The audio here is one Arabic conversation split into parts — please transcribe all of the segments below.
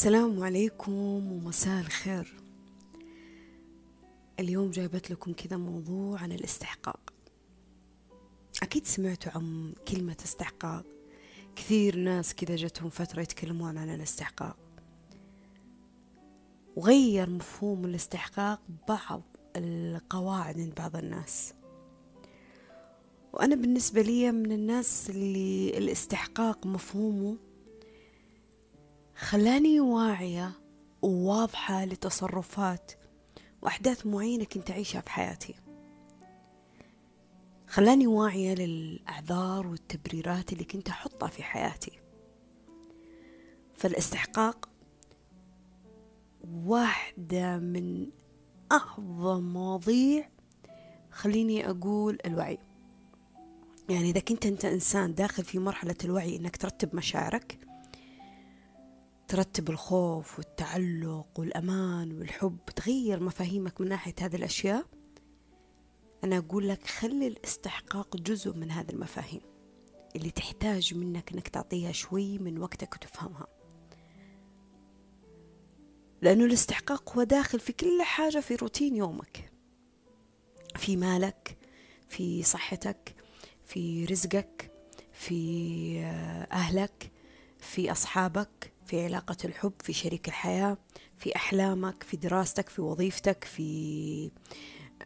السلام عليكم ومساء الخير. اليوم جايبت لكم كذا موضوع عن الاستحقاق. أكيد سمعتوا عن كلمة استحقاق. كثير ناس كذا جتهم فترة يتكلمون عن الاستحقاق. وغير مفهوم الاستحقاق بعض القواعد عند بعض الناس. وأنا بالنسبة لي من الناس اللي الاستحقاق مفهومه خلاني واعية وواضحة لتصرفات وأحداث معينة كنت أعيشها في حياتي. خلاني واعية للأعذار والتبريرات اللي كنت أحطها في حياتي. فالاستحقاق واحدة من أعظم مواضيع خليني أقول الوعي. يعني إذا كنت أنت إنسان داخل في مرحلة الوعي إنك ترتب مشاعرك ترتب الخوف والتعلق والأمان والحب تغير مفاهيمك من ناحية هذه الأشياء. أنا أقول لك خلي الاستحقاق جزء من هذه المفاهيم اللي تحتاج منك أنك تعطيها شوي من وقتك وتفهمها. لأنه الاستحقاق هو داخل في كل حاجة في روتين يومك. في مالك في صحتك في رزقك في أهلك في أصحابك. في علاقة الحب في شريك الحياة في أحلامك في دراستك في وظيفتك في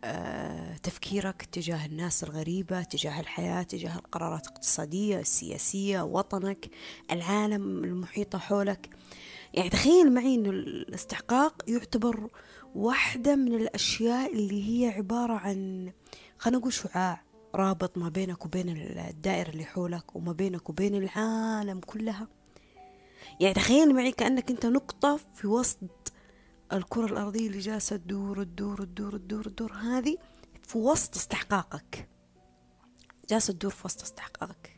آه، تفكيرك تجاه الناس الغريبة تجاه الحياة تجاه القرارات الاقتصادية السياسية وطنك العالم المحيطة حولك. يعني تخيل معي أن الاستحقاق يعتبر واحدة من الأشياء اللي هي عبارة عن خلينا نقول شعاع رابط ما بينك وبين الدائرة اللي حولك وما بينك وبين العالم كلها. يعني تخيل معي كأنك أنت نقطة في وسط الكرة الأرضية اللي جالسة تدور تدور تدور تدور تدور. هذه في وسط استحقاقك. جالسة تدور في وسط استحقاقك.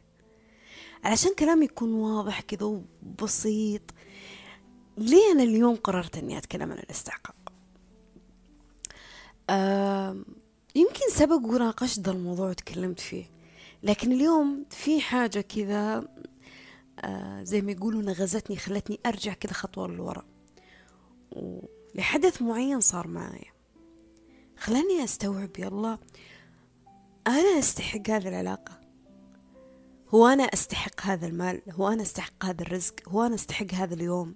علشان كلامي يكون واضح كذا وبسيط ليه أنا اليوم قررت أني أتكلم عن الاستحقاق؟ يمكن سبق وناقشت ذا الموضوع وتكلمت فيه لكن اليوم في حاجة كذا آه زي ما يقولوا نغزتني خلتني أرجع كذا خطوة لورا لحدث معين صار معايا. خلاني أستوعب يلا أنا أستحق هذه العلاقة؟ هو أنا أستحق هذا المال؟ هو أنا أستحق هذا الرزق؟ هو أنا أستحق هذا اليوم؟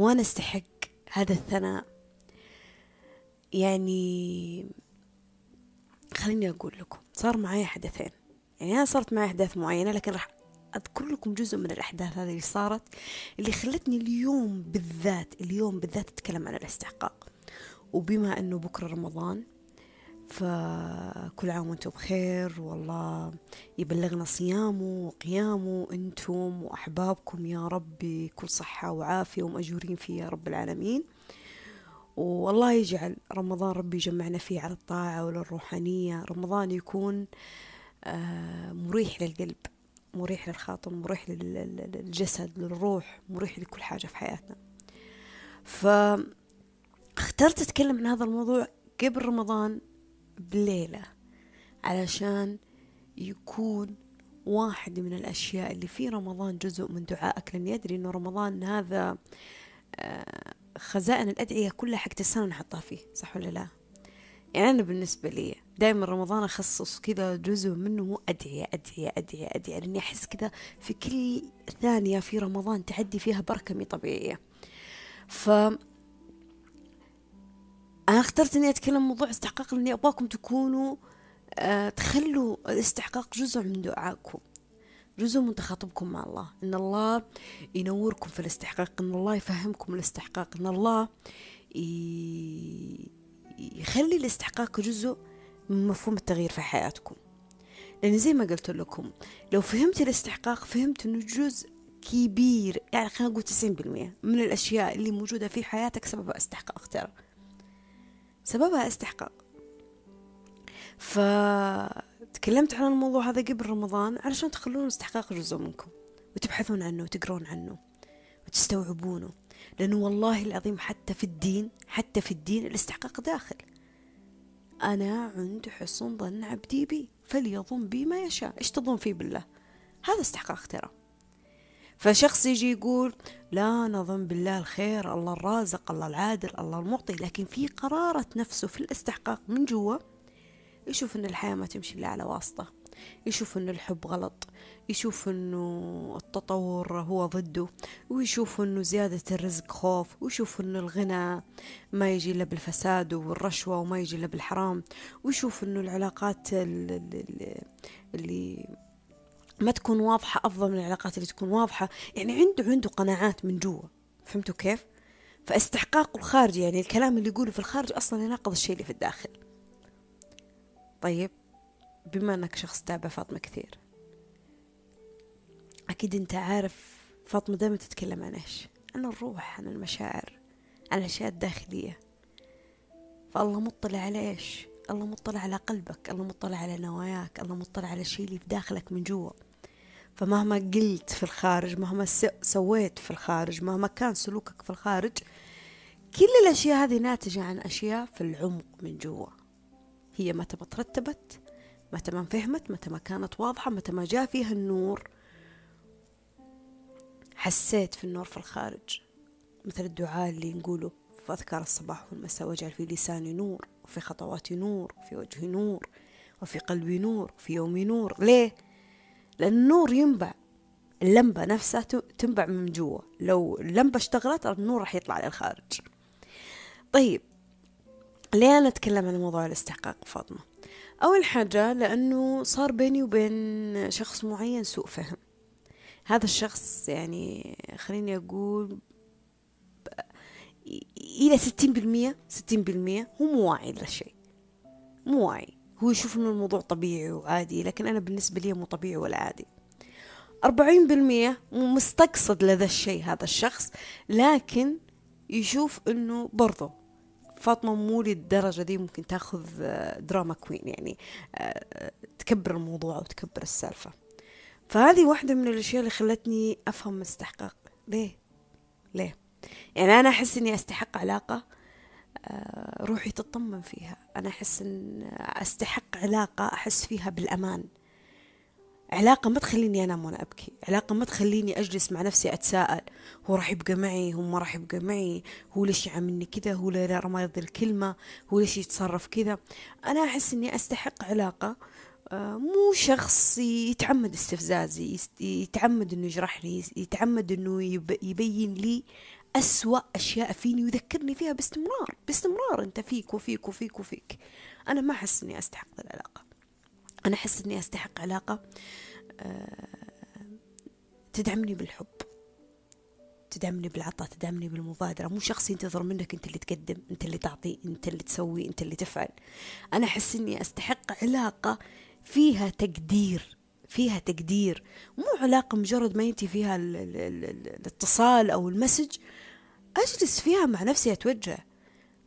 هو أنا أستحق هذا الثناء؟ يعني خليني أقول لكم صار معي حدثين. يعني أنا صارت معي أحداث معينة لكن راح أذكر لكم جزء من الأحداث هذه اللي صارت اللي خلتني اليوم بالذات اليوم بالذات أتكلم عن الاستحقاق. وبما أنه بكرة رمضان فكل عام وأنتم بخير والله يبلغنا صيامه وقيامه أنتم وأحبابكم يا رب بكل صحة وعافية ومأجورين فيه يا رب العالمين. والله يجعل رمضان ربي يجمعنا فيه على الطاعة وللروحانية رمضان يكون آه، مريح للقلب. مريح للخاطر مريح للجسد للروح مريح لكل حاجة في حياتنا. فاخترت أتكلم عن هذا الموضوع قبل رمضان بليلة علشان يكون واحد من الأشياء اللي في رمضان جزء من دعائك لأني أدري أنه رمضان هذا آه، خزائن الأدعية كلها حق السنة نحطها فيه صح ولا لا؟ يعني أنا بالنسبة لي. دائما رمضان أخصص كذا جزء منه أدعية أدعية أدعية أدعية لأني أحس كذا في كل ثانية في رمضان تعدي فيها بركة مي طبيعية. ف أنا اخترت إني أتكلم موضوع استحقاق لأني أبغاكم تكونوا أه تخلوا الاستحقاق جزء من دعائكم جزء من تخاطبكم مع الله. إن الله ينوركم في الاستحقاق إن الله يفهمكم الاستحقاق إن الله يخلي الاستحقاق جزء مفهوم التغيير في حياتكم. لأن زي ما قلت لكم لو فهمت الاستحقاق فهمت أنه جزء كبير يعني خلينا نقول تسعين بالمية من الأشياء اللي موجودة في حياتك سببها استحقاق ترى. سببها استحقاق. فتكلمت عن الموضوع هذا قبل رمضان علشان تخلون الاستحقاق جزء منكم وتبحثون عنه وتقرون عنه وتستوعبونه. لأنه والله العظيم حتى في الدين حتى في الدين الاستحقاق داخل. أنا عند حسن ظن عبدي بي فليظن بي ما يشاء. إيش تظن فيه بالله؟ هذا استحقاق ترى فشخص يجي يقول لا نظن بالله الخير الله الرازق الله العادل الله المعطي لكن في قرارة نفسه في الاستحقاق من جوا يشوف إن الحياة ما تمشي إلا على واسطة. يشوف إنه الحب غلط يشوف إنه التطور هو ضده ويشوف إنه زيادة الرزق خوف ويشوف إنه الغنى ما يجي إلا بالفساد والرشوة وما يجي إلا بالحرام ويشوف إنه العلاقات اللي ما تكون واضحة أفضل من العلاقات اللي تكون واضحة. يعني عنده عنده قناعات من جوا فهمتوا كيف؟ فاستحقاقه الخارجي يعني الكلام اللي يقوله في الخارج أصلا يناقض الشيء اللي في الداخل. طيب؟ بما أنك شخص تابع فاطمة كثير. أكيد أنت عارف فاطمة دائما تتكلم عن إيش؟ عن الروح عن المشاعر عن الأشياء الداخلية. فالله مطلع على إيش؟ الله مطلع على قلبك الله مطلع على نواياك الله مطلع على الشيء اللي في داخلك من جوا. فمهما قلت في الخارج مهما سويت في الخارج مهما كان سلوكك في الخارج كل الأشياء هذه ناتجة عن أشياء في العمق من جوا. هي متى ما ترتبت متى ما فهمت متى ما كانت واضحة متى ما جاء فيها النور. حسيت في النور في الخارج مثل الدعاء اللي نقوله في أذكار الصباح والمساء واجعل في لساني نور وفي خطواتي نور وفي وجهي نور وفي قلبي نور وفي يومي نور. ليه؟ لأن النور ينبع. اللمبة نفسها تنبع من جوا. لو اللمبة اشتغلت النور راح يطلع للخارج. طيب ليه أنا أتكلم عن موضوع الاستحقاق فاطمة؟ أول حاجة لأنه صار بيني وبين شخص معين سوء فهم. هذا الشخص يعني خليني أقول إلى ستين بالمية ستين بالمية هو مو واعي للشيء. مو واعي. هو يشوف إنه الموضوع طبيعي وعادي لكن أنا بالنسبة لي مو طبيعي ولا عادي. أربعين بالمية مستقصد لذا الشيء هذا الشخص لكن يشوف إنه برضه فاطمة مو للدرجة دي ممكن تاخذ دراما كوين يعني آه، تكبر الموضوع وتكبر السالفة. فهذه واحدة من الأشياء اللي خلتني أفهم استحقاق ليه؟ ليه؟ يعني أنا أحس إني أستحق علاقة آه، روحي تطمن فيها. أنا أحس إن أستحق علاقة أحس فيها بالأمان. علاقة ما تخليني أنام وأنا أبكي. علاقة ما تخليني أجلس مع نفسي أتساءل هو راح يبقى معي؟ هو ما راح يبقى معي؟ هو ليش يعاملني كذا؟ هو ليش ما يرضي الكلمة؟ هو ليش يتصرف كذا؟ أنا أحس إني أستحق علاقة آه، مو شخص يتعمد استفزازي يتعمد إنه يجرحني يتعمد إنه يبين لي أسوأ أشياء فيني ويذكرني فيها باستمرار باستمرار أنت فيك وفيك وفيك وفيك. أنا ما أحس إني أستحق العلاقة. أنا أحس إني أستحق علاقة آه، تدعمني بالحب تدعمني بالعطاء تدعمني بالمبادرة. مو شخص ينتظر منك أنت اللي تقدم أنت اللي تعطي أنت اللي تسوي أنت اللي تفعل. أنا أحس إني أستحق علاقة فيها تقدير فيها تقدير. مو علاقة مجرد ما ينتهي فيها الاتصال أو المسج أجلس فيها مع نفسي أتوجه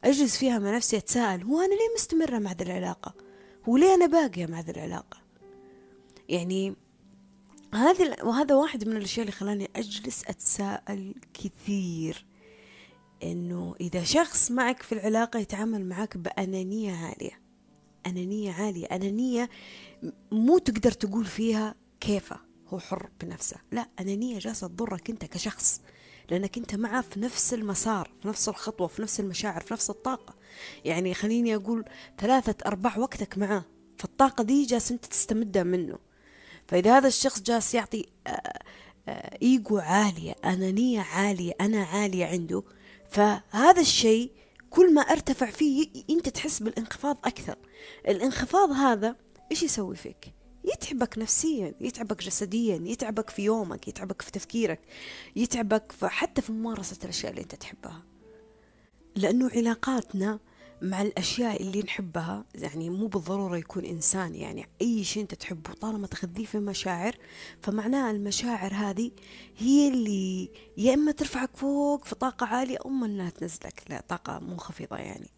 أجلس فيها مع نفسي أتساءل هو أنا ليه مستمرة مع ذي العلاقة؟ هو ليه أنا باقية مع ذي العلاقة. يعني هذه وهذا واحد من الأشياء اللي خلاني أجلس أتساءل كثير. إنه إذا شخص معك في العلاقة يتعامل معك بأنانية عالية أنانية عالية أنانية مو تقدر تقول فيها كيفه هو حر بنفسه. لا أنانية جالسة تضرك أنت كشخص. لأنك أنت معه في نفس المسار في نفس الخطوة في نفس المشاعر في نفس الطاقة. يعني خليني أقول ثلاثة أرباع وقتك معه. فالطاقة دي جالس أنت تستمدها منه. فإذا هذا الشخص جالس يعطي آه، آه، إيجو عالية أنانية عالية أنا عالية عنده فهذا الشيء كل ما أرتفع فيه أنت تحس بالانخفاض أكثر. الانخفاض هذا إيش يسوي فيك؟ يتعبك نفسيا يتعبك جسديا يتعبك في يومك يتعبك في تفكيرك يتعبك في حتى في ممارسة الأشياء اللي أنت تحبها. لأنه علاقاتنا مع الأشياء اللي نحبها يعني مو بالضرورة يكون إنسان يعني أي شيء أنت تحبه طالما تخذيه في مشاعر فمعناه المشاعر هذه هي اللي يا إما ترفعك فوق في طاقة عالية أو إنها تنزلك لا طاقة منخفضة يعني.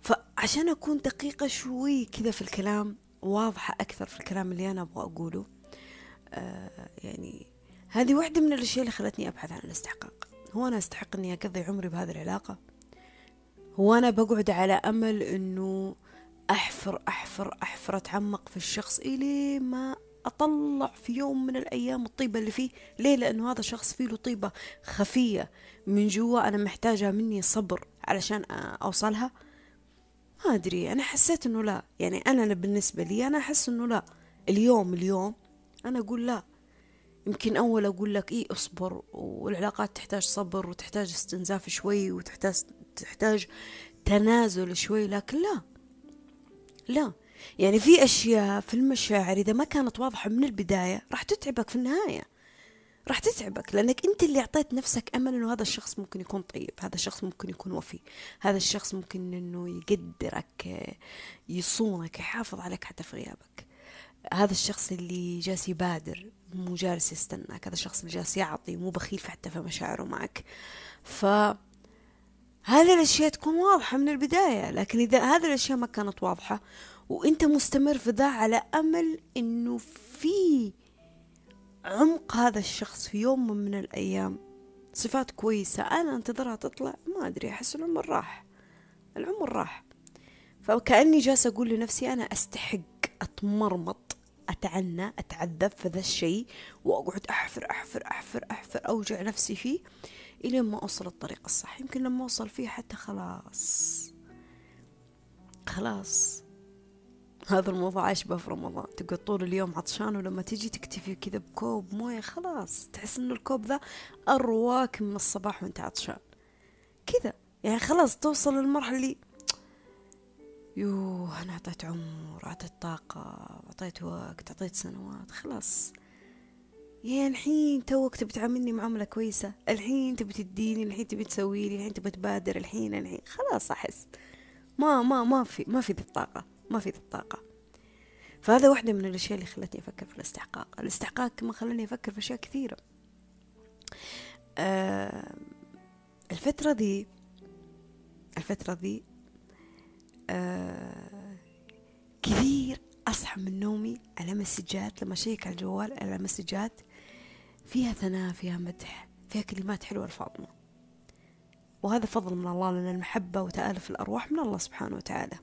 فعشان أكون دقيقة شوي كذا في الكلام واضحة أكثر في الكلام اللي أنا أبغى أقوله. آه يعني هذه واحدة من الأشياء اللي خلتني أبحث عن الاستحقاق. هو أنا أستحق أني أقضي عمري بهذه العلاقة؟ هو أنا بقعد على أمل أنه أحفر أحفر أحفر أتعمق في الشخص إلي ما أطلع في يوم من الأيام الطيبة اللي فيه. ليه؟ لأنه هذا شخص فيه له طيبة خفية من جوا. أنا محتاجة مني صبر علشان أوصلها. ما أدري أنا حسيت أنه لا. يعني أنا بالنسبة لي أنا أحس أنه لا. اليوم اليوم أنا أقول لا. يمكن أول أقول لك إيه أصبر والعلاقات تحتاج صبر وتحتاج استنزاف شوي وتحتاج تحتاج تنازل شوي لكن لا. لا. يعني في أشياء في المشاعر إذا ما كانت واضحة من البداية راح تتعبك في النهاية. راح تتعبك لأنك أنت اللي أعطيت نفسك أمل أنه هذا الشخص ممكن يكون طيب هذا الشخص ممكن يكون وفي هذا الشخص ممكن أنه يقدرك يصونك يحافظ عليك حتى في غيابك. هذا الشخص اللي جالس يبادر مو جالس يستناك هذا الشخص اللي جالس يعطي مو بخيل حتى في مشاعره معك. ف هذه الأشياء تكون واضحة من البداية لكن إذا هذه الأشياء ما كانت واضحة وأنت مستمر في ذا على أمل إنه في عمق هذا الشخص في يوم من الأيام. صفات كويسة. أنا أنتظرها تطلع. ما أدري. أحس العمر راح. العمر راح. فكأني جالسة أقول لنفسي أنا أستحق أتمرمط أتعنى أتعذب في ذا الشيء وأقعد أحفر أحفر أحفر أحفر أوجع نفسي فيه إلين ما أوصل الطريق الصح. يمكن لما أوصل فيه حتى خلاص. خلاص. هذا الموضوع أشبه في رمضان. تقعد طول اليوم عطشان ولما تجي تكتفي كذا بكوب موية خلاص. تحس إنه الكوب ذا أرواك من الصباح وأنت عطشان. كذا. يعني خلاص توصل للمرحلة اللي يوه أنا أعطيت عمر أعطيت طاقة أعطيت وقت أعطيت سنوات. خلاص. يا الحين توك تبي تعاملني معاملة كويسة. الحين تبي تديني الحين تبي تسوي لي الحين تبي تبادر الحين الحين. خلاص أحس. ما ما ما في ما في ذي الطاقة. ما في ذي الطاقة. فهذا واحدة من الأشياء اللي خلتني أفكر في الاستحقاق. الاستحقاق كمان خلاني أفكر في أشياء كثيرة. آه الفترة ذي الفترة ذي آه كثير أصحى من نومي على مسجات لما أشيك على الجوال على مسجات فيها ثناء فيها مدح فيها كلمات حلوة لفاطمة وهذا فضل من الله لأن المحبة وتآلف الأرواح من الله سبحانه وتعالى.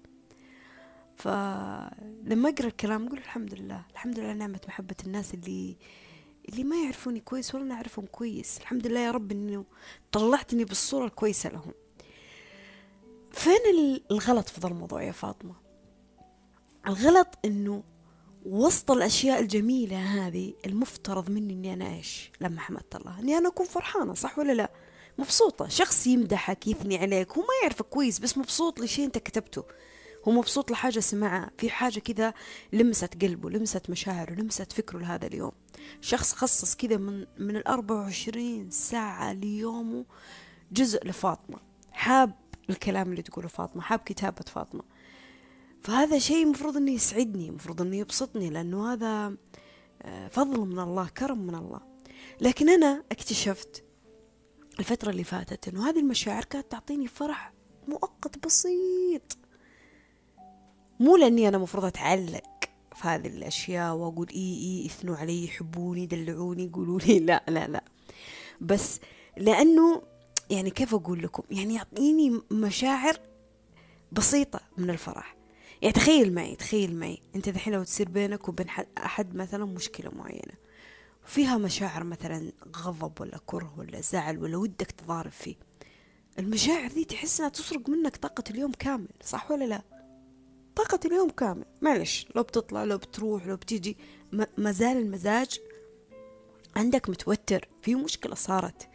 فلما أقرأ الكلام أقول الحمد لله الحمد لله نعمة محبة الناس اللي اللي ما يعرفوني كويس ولا نعرفهم كويس. الحمد لله يا رب إنه طلعتني بالصورة الكويسة لهم. فين الغلط في ذا الموضوع يا فاطمة؟ الغلط إنه وسط الأشياء الجميلة هذه المفترض مني إني أنا إيش؟ لما حمدت الله إني أنا أكون فرحانة صح ولا لا؟ مبسوطة شخص يمدحك يثني عليك هو ما يعرفك كويس بس مبسوط لشيء أنت كتبته. هو مبسوط لحاجة سمعها في حاجة كذا لمست قلبه لمست مشاعره لمست فكره لهذا اليوم. شخص خصص كذا من من الأربع وعشرين ساعة ليومه جزء لفاطمة. حاب الكلام اللي تقوله فاطمة حاب كتابة فاطمة. فهذا شيء مفروض إنه يسعدني مفروض إنه يبسطني لأنه هذا آه، فضل من الله كرم من الله. لكن أنا اكتشفت الفترة اللي فاتت إنه هذه المشاعر كانت تعطيني فرح مؤقت بسيط. مو لأني أنا مفروض أتعلق في هذه الأشياء وأقول إي إي يثنوا علي يحبوني يدلعوني يقولوا لي لا لا لا. بس لأنه يعني كيف أقول لكم؟ يعني يعطيني مشاعر بسيطة من الفرح. يعني تخيل معي تخيل معي. أنت الحين لو تصير بينك وبين أحد مثلا مشكلة معينة فيها مشاعر مثلا غضب ولا كره ولا زعل ولا ودك تضارب فيه. المشاعر ذي تحس إنها تسرق منك طاقة اليوم كامل صح ولا لا؟ طاقة اليوم كامل. معلش لو بتطلع لو بتروح لو بتيجي ما زال المزاج عندك متوتر في مشكلة صارت.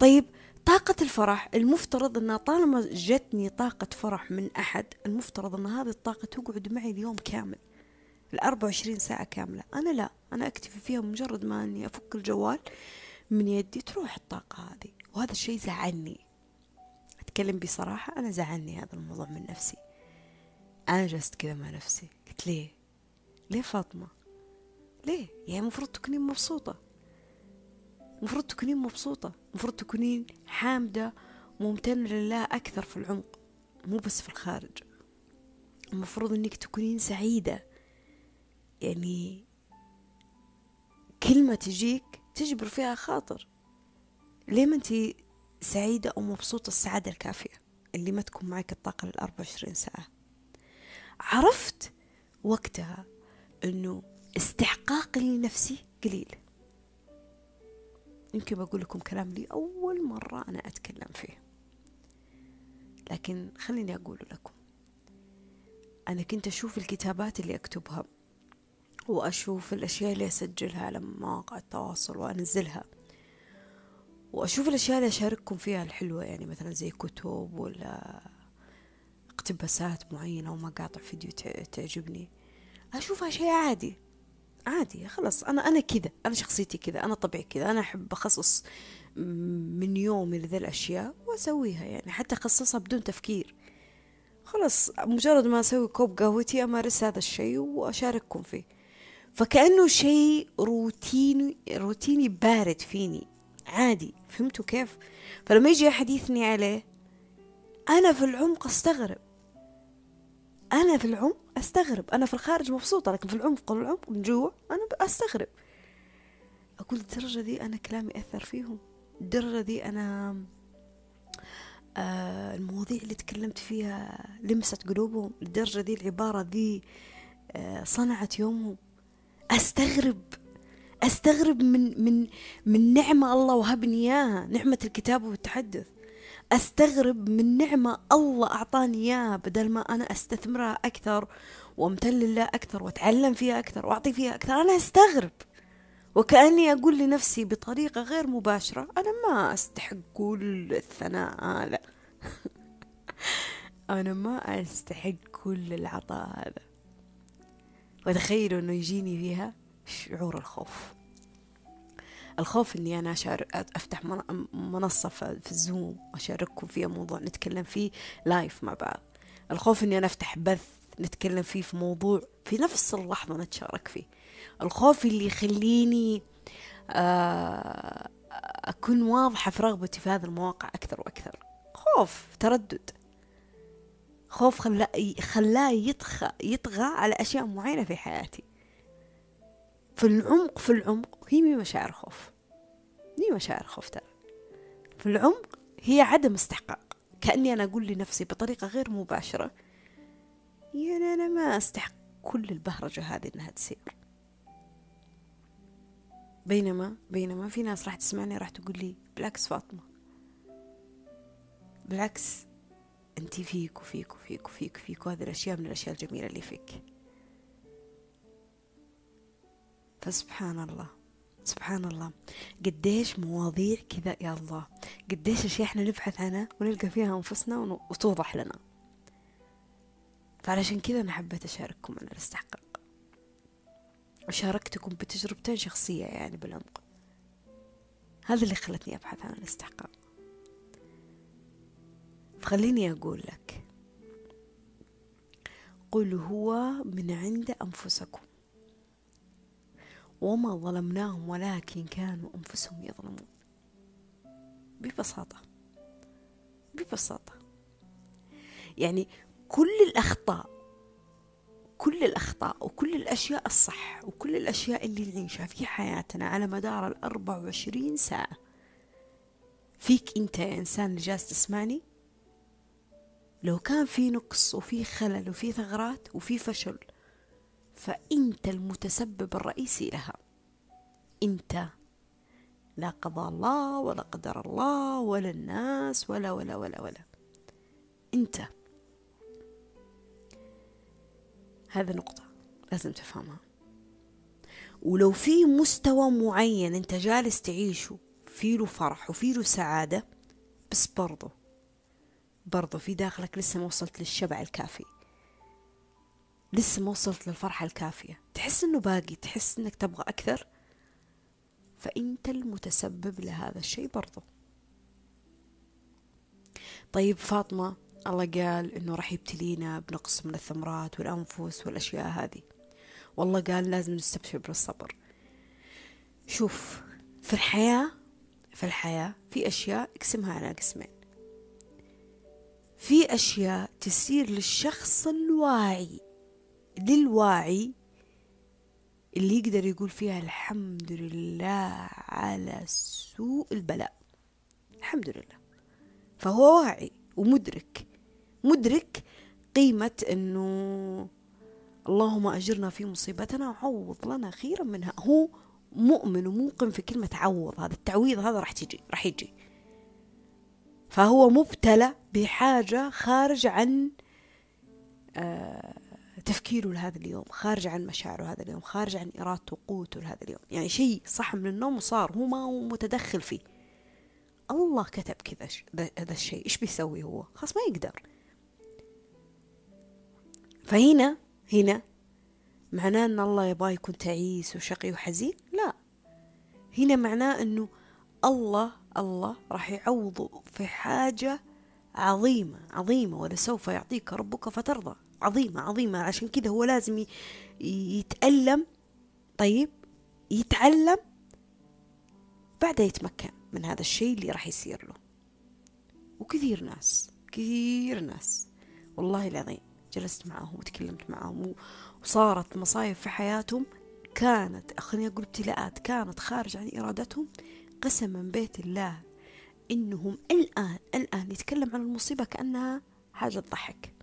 طيب طاقة الفرح المفترض انها طالما جتني طاقة فرح من أحد المفترض إن هذه الطاقة تقعد معي اليوم كامل الأربعة وعشرين ساعة كاملة. أنا لا أنا أكتفي فيها مجرد ما أني أفك الجوال من يدي تروح الطاقة هذه. وهذا الشيء زعلني. أتكلم بصراحة أنا زعلني هذا الموضوع من نفسي. أنا جلست كذا مع نفسي. قلت ليه؟ ليه فاطمة؟ ليه؟ يعني المفروض تكونين مبسوطة. المفروض تكونين مبسوطة. المفروض تكونين حامدة ممتنة لله أكثر في العمق مو بس في الخارج. المفروض إنك تكونين سعيدة. يعني كلمة تجيك تجبر فيها خاطر. ليه ما انت سعيدة أو مبسوطة السعادة الكافية اللي ما تكون معك الطاقة للأربع وعشرين ساعة؟ عرفت وقتها إنه استحقاقي لنفسي قليل. يمكن بقول لكم كلام لي أول مرة أنا أتكلم فيه. لكن خليني أقول لكم أنا كنت أشوف الكتابات اللي أكتبها وأشوف الأشياء اللي أسجلها على مواقع التواصل وأنزلها. وأشوف الأشياء اللي أشارككم فيها الحلوة يعني مثلا زي كتب ولا اقتباسات معينة ومقاطع فيديو تعجبني. أشوفها شيء عادي. عادي خلاص. أنا أنا كذا. أنا شخصيتي كذا. أنا طبعي كذا. أنا أحب أخصص من يومي لذي الأشياء وأسويها يعني حتى أخصصها بدون تفكير. خلاص مجرد ما أسوي كوب قهوتي أمارس هذا الشيء وأشارككم فيه. فكأنه شيء روتيني روتيني بارد فيني. عادي. فهمتوا كيف؟ فلما يجي أحد يثني عليه أنا في العمق أستغرب. أنا في العمق أستغرب. أنا في الخارج مبسوطة لكن في العمق العمق من جوا أنا أستغرب. أقول الدرجة دي أنا كلامي أثر فيهم. الدرجة دي أنا آه المواضيع اللي تكلمت فيها لمست قلوبهم. الدرجة دي العبارة دي آه صنعت يومهم. أستغرب. أستغرب من من من نعمة الله وهبني إياها. نعمة الكتابة والتحدث. أستغرب من نعمة الله أعطاني إياها بدل ما أنا أستثمرها أكثر وأمتن لله أكثر وأتعلم فيها أكثر وأعطي فيها أكثر. أنا أستغرب. وكأني أقول لنفسي بطريقة غير مباشرة أنا ما أستحق كل الثناء هذا. أنا ما أستحق كل العطاء هذا. وتخيلوا أنه يجيني فيها شعور الخوف. الخوف إني أنا أشارك أفتح منصة في الزوم أشارككم فيها موضوع نتكلم فيه لايف مع بعض. الخوف إني أنا أفتح بث نتكلم فيه في موضوع في نفس اللحظة نتشارك فيه. الخوف اللي يخليني آه، أكون واضحة في رغبتي في هذه المواقع أكثر وأكثر. خوف تردد. خوف خلاه يطغى يطغى على أشياء معينة في حياتي. في العمق في العمق هي مشاعر خوف. مي مشاعر خوف ترى في العمق هي عدم استحقاق. كأني أنا أقول لنفسي بطريقة غير مباشرة يعني أنا ما أستحق كل البهرجة هذه إنها تصير. بينما بينما في ناس راح تسمعني راح تقول لي بالعكس فاطمة بالعكس أنت فيك وفيك وفيك وفيك وفيك وهذه الأشياء من الأشياء الجميلة اللي فيك. فسبحان الله. سبحان الله. قديش مواضيع كذا يا الله. قديش أشياء إحنا نبحث عنها ونلقى فيها أنفسنا وتوضح لنا. فعلشان كذا أنا حبيت أشارككم عن الاستحقاق وشاركتكم بتجربتين شخصية يعني بالعمق. هذا اللي خلتني أبحث عن الاستحقاق. فخليني أقول لك. قل هو من عند أنفسكم. وما ظلمناهم ولكن كانوا أنفسهم يظلمون. ببساطة ببساطة. يعني كل الأخطاء كل الأخطاء وكل الأشياء الصح وكل الأشياء اللي نعيشها في حياتنا على مدار الأربع وعشرين ساعة. فيك أنت يا إنسان اللي جالس تسمعني؟ لو كان في نقص وفي خلل وفي ثغرات وفي فشل فأنت المتسبب الرئيسي لها. أنت لا قضاء الله ولا قدر الله ولا الناس ولا ولا ولا ولا. أنت. هذا نقطة لازم تفهمها. ولو في مستوى معين أنت جالس تعيشه في له فرح وفي له سعادة بس برضه برضه في داخلك لسه ما وصلت للشبع الكافي. لسه ما وصلت للفرحة الكافية. تحس إنه باقي تحس إنك تبغى أكثر؟ فأنت المتسبب لهذا الشيء برضو. طيب فاطمة الله قال إنه راح يبتلينا بنقص من الثمرات والأنفس والأشياء هذه. والله قال لازم نستبشر بالصبر. شوف في الحياة في الحياة في أشياء اقسمها على قسمين. في أشياء تصير للشخص الواعي. للواعي اللي يقدر يقول فيها الحمد لله على سوء البلاء. الحمد لله. فهو واعي ومدرك. مدرك قيمة إنه اللهم أجرنا في مصيبتنا وعوض لنا خيرا منها. هو مؤمن وموقن في كلمة عوض. هذا التعويض هذا راح تجي راح يجي. فهو مبتلى بحاجة خارج عن آه، تفكيره لهذا اليوم خارج عن مشاعره هذا اليوم خارج عن إرادته وقوته لهذا اليوم. يعني شيء صح من النوم وصار هو ما هو متدخل فيه. الله كتب كذا هذا الشيء إيش بيسوي هو؟ خلاص ما يقدر. فهنا هنا معناه أن الله يبغى يكون تعيس وشقي وحزين؟ لا. هنا معناه أنه الله الله راح يعوضه في حاجة عظيمة عظيمة ولسوف يعطيك ربك فترضى. عظيمة عظيمة. عشان كذا هو لازم يتألم طيب يتعلم بعدها يتمكن من هذا الشيء اللي راح يصير له. وكثير ناس كثير ناس والله العظيم جلست معهم وتكلمت معهم وصارت مصايب في حياتهم. كانت خليني أقول ابتلاءات كانت خارج عن إرادتهم قسما بيت الله إنهم الآن الآن يتكلم عن المصيبة كأنها حاجة تضحك.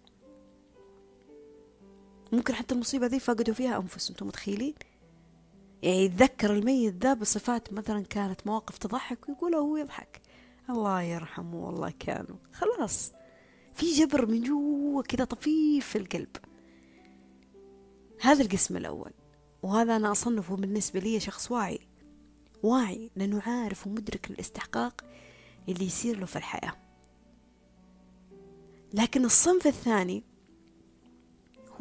ممكن حتى المصيبة ذي فقدوا فيها أنفسهم أنتم متخيلين؟ يعني يتذكر الميت ذا بصفات مثلا كانت مواقف تضحك ويقول هو يضحك. الله يرحمه والله كانوا خلاص. في جبر من جوا كذا طفيف في القلب. هذا القسم الأول. وهذا أنا أصنفه بالنسبة لي شخص واعي. واعي لأنه عارف ومدرك الاستحقاق اللي يصير له في الحياة. لكن الصنف الثاني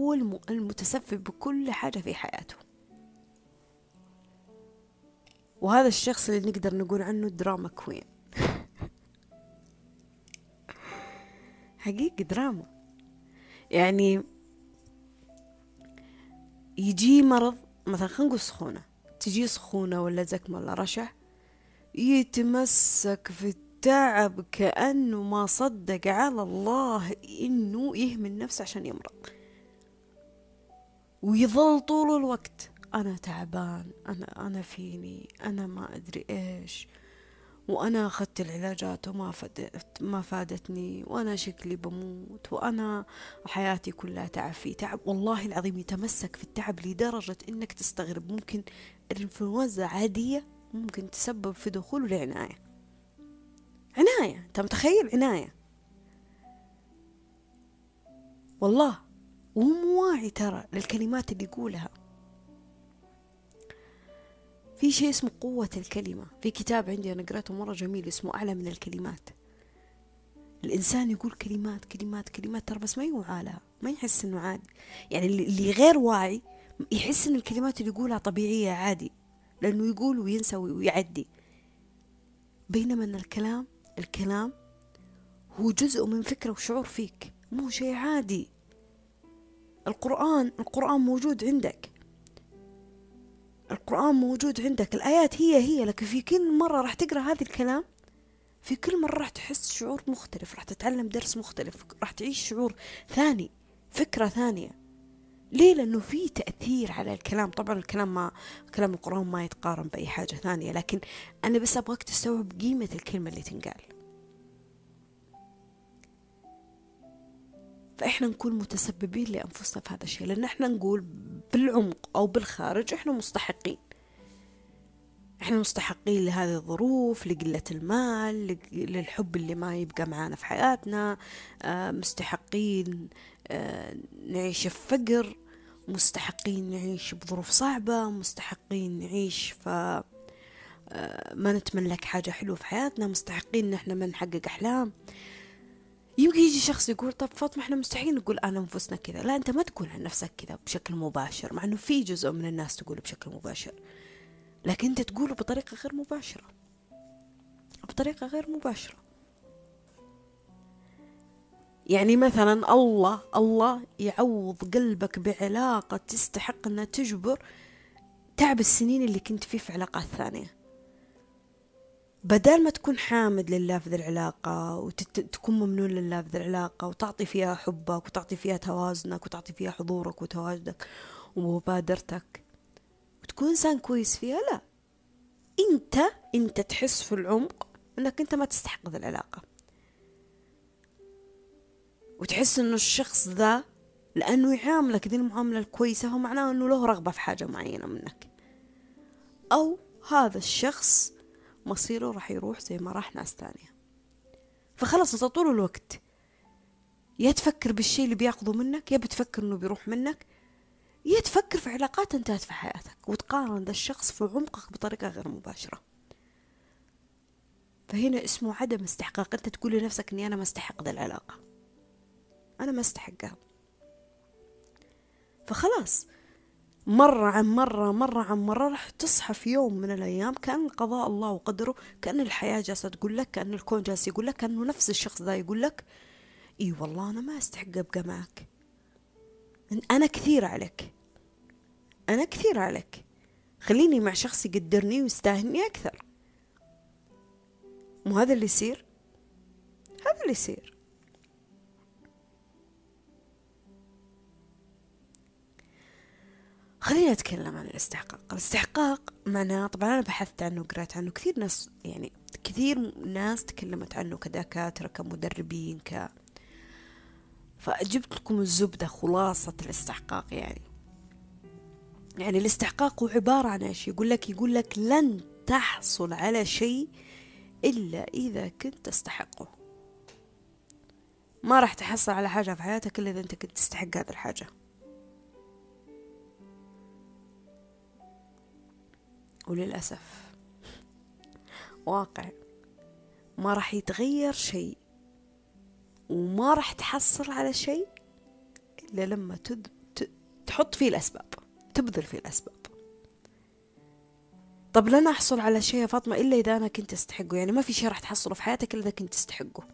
هو المتسبب بكل حاجة في حياته. وهذا الشخص اللي نقدر نقول عنه دراما كوين. حقيقي دراما. يعني يجي مرض مثلا خلينا نقول سخونة. تجي سخونة ولا زكمة ولا رشح يتمسك في التعب كأنه ما صدق على الله إنه يهمل نفسه عشان يمرض. ويظل طول الوقت. أنا تعبان أنا أنا فيني أنا ما أدري إيش. وأنا أخذت العلاجات وما فادت ما فادتني. وأنا شكلي بموت. وأنا حياتي كلها تعب. في تعب والله العظيم يتمسك في التعب لدرجة إنك تستغرب. ممكن الإنفلونزا عادية ممكن تسبب في دخول العناية. عناية أنت متخيل؟ عناية. والله. وهو مو واعي ترى للكلمات اللي يقولها. في شيء اسمه قوة الكلمة. في كتاب عندي أنا قرأته مرة جميل اسمه أعلى من الكلمات. الإنسان يقول كلمات كلمات كلمات ترى بس ما يوعى لها ما يحس إنه عادي. يعني اللي غير واعي يحس إن الكلمات اللي يقولها طبيعية عادي لأنه يقول وينسى ويعدي. بينما أن الكلام الكلام هو جزء من فكرة وشعور فيك مو شيء عادي. القرآن القرآن موجود عندك. القرآن موجود عندك. الآيات هي هي لكن في كل مرة راح تقرأ هذا الكلام في كل مرة راح تحس شعور مختلف راح تتعلم درس مختلف راح تعيش شعور ثاني فكرة ثانية. ليه؟ لأنه في تأثير على الكلام. طبعا الكلام ما كلام القرآن ما يتقارن بأي حاجة ثانية لكن أنا بس أبغاك تستوعب قيمة الكلمة اللي تنقال. فإحنا نكون متسببين لأنفسنا في هذا الشيء لأن إحنا نقول بالعمق أو بالخارج إحنا مستحقين. إحنا مستحقين لهذه الظروف لقلة المال للحب اللي ما يبقى معانا في حياتنا آه، مستحقين آه، نعيش في فقر مستحقين نعيش بظروف صعبة مستحقين نعيش ف آه، ما نتملك حاجة حلوة في حياتنا مستحقين إن إحنا ما نحقق أحلام. يمكن يجي شخص يقول طب فاطمة إحنا مستحيل نقول عن أنفسنا كذا. لا أنت ما تقول عن نفسك كذا بشكل مباشر مع إنه في جزء من الناس تقول بشكل مباشر. لكن أنت تقوله بطريقة غير مباشرة. بطريقة غير مباشرة. يعني مثلا الله الله يعوض قلبك بعلاقة تستحق إنها تجبر تعب السنين اللي كنت فيه في علاقات ثانية. بدل ما تكون حامد لله في ذي العلاقة وتكون ممنون لله في ذي العلاقة وتعطي فيها حبك وتعطي فيها توازنك وتعطي فيها حضورك وتواجدك ومبادرتك وتكون إنسان كويس فيها لا. أنت أنت تحس في العمق أنك أنت ما تستحق ذي العلاقة. وتحس أنه الشخص ذا لأنه يعاملك ذي المعاملة الكويسة هو معناه أنه له رغبة في حاجة معينة منك. أو هذا الشخص مصيره راح يروح زي ما راح ناس تانية. فخلص انت طول الوقت يا تفكر بالشيء اللي بياخذه منك يا بتفكر إنه بيروح منك يا تفكر في علاقات انتهت في حياتك وتقارن ذا الشخص في عمقك بطريقة غير مباشرة. فهنا اسمه عدم استحقاق. أنت تقول لنفسك إني أنا ما أستحق ذا العلاقة. أنا ما أستحقها. فخلاص مرة عن مرة مرة عن مرة راح تصحى في يوم من الأيام كأن قضاء الله وقدره كأن الحياة جالسة تقول لك كأن الكون جالس يقول لك كأنه نفس الشخص ذا يقول لك إي والله أنا ما أستحق أبقى معك. أنا كثير عليك. أنا كثير عليك. خليني مع شخص يقدرني ويستاهلني أكثر. مو هذا اللي يصير؟ هذا اللي يصير. خليني أتكلم عن الاستحقاق. الاستحقاق معناه طبعا أنا بحثت عنه وقرأت عنه كثير ناس يعني كثير ناس تكلمت عنه كدكاترة كمدربين ك فجبت لكم الزبدة خلاصة الاستحقاق يعني. يعني الاستحقاق هو عبارة عن إيش؟ يقول لك يقول لك لن تحصل على شيء إلا إذا كنت تستحقه. ما راح تحصل على حاجة في حياتك إلا إذا أنت كنت تستحق هذه الحاجة. وللأسف. واقع. ما راح يتغير شيء. وما راح تحصل على شيء إلا لما تد... ت... تحط فيه الأسباب. تبذل فيه الأسباب. طب لن أحصل على شيء يا فاطمة إلا إذا أنا كنت أستحقه. يعني ما في شيء راح تحصله في حياتك إلا إذا كنت تستحقه.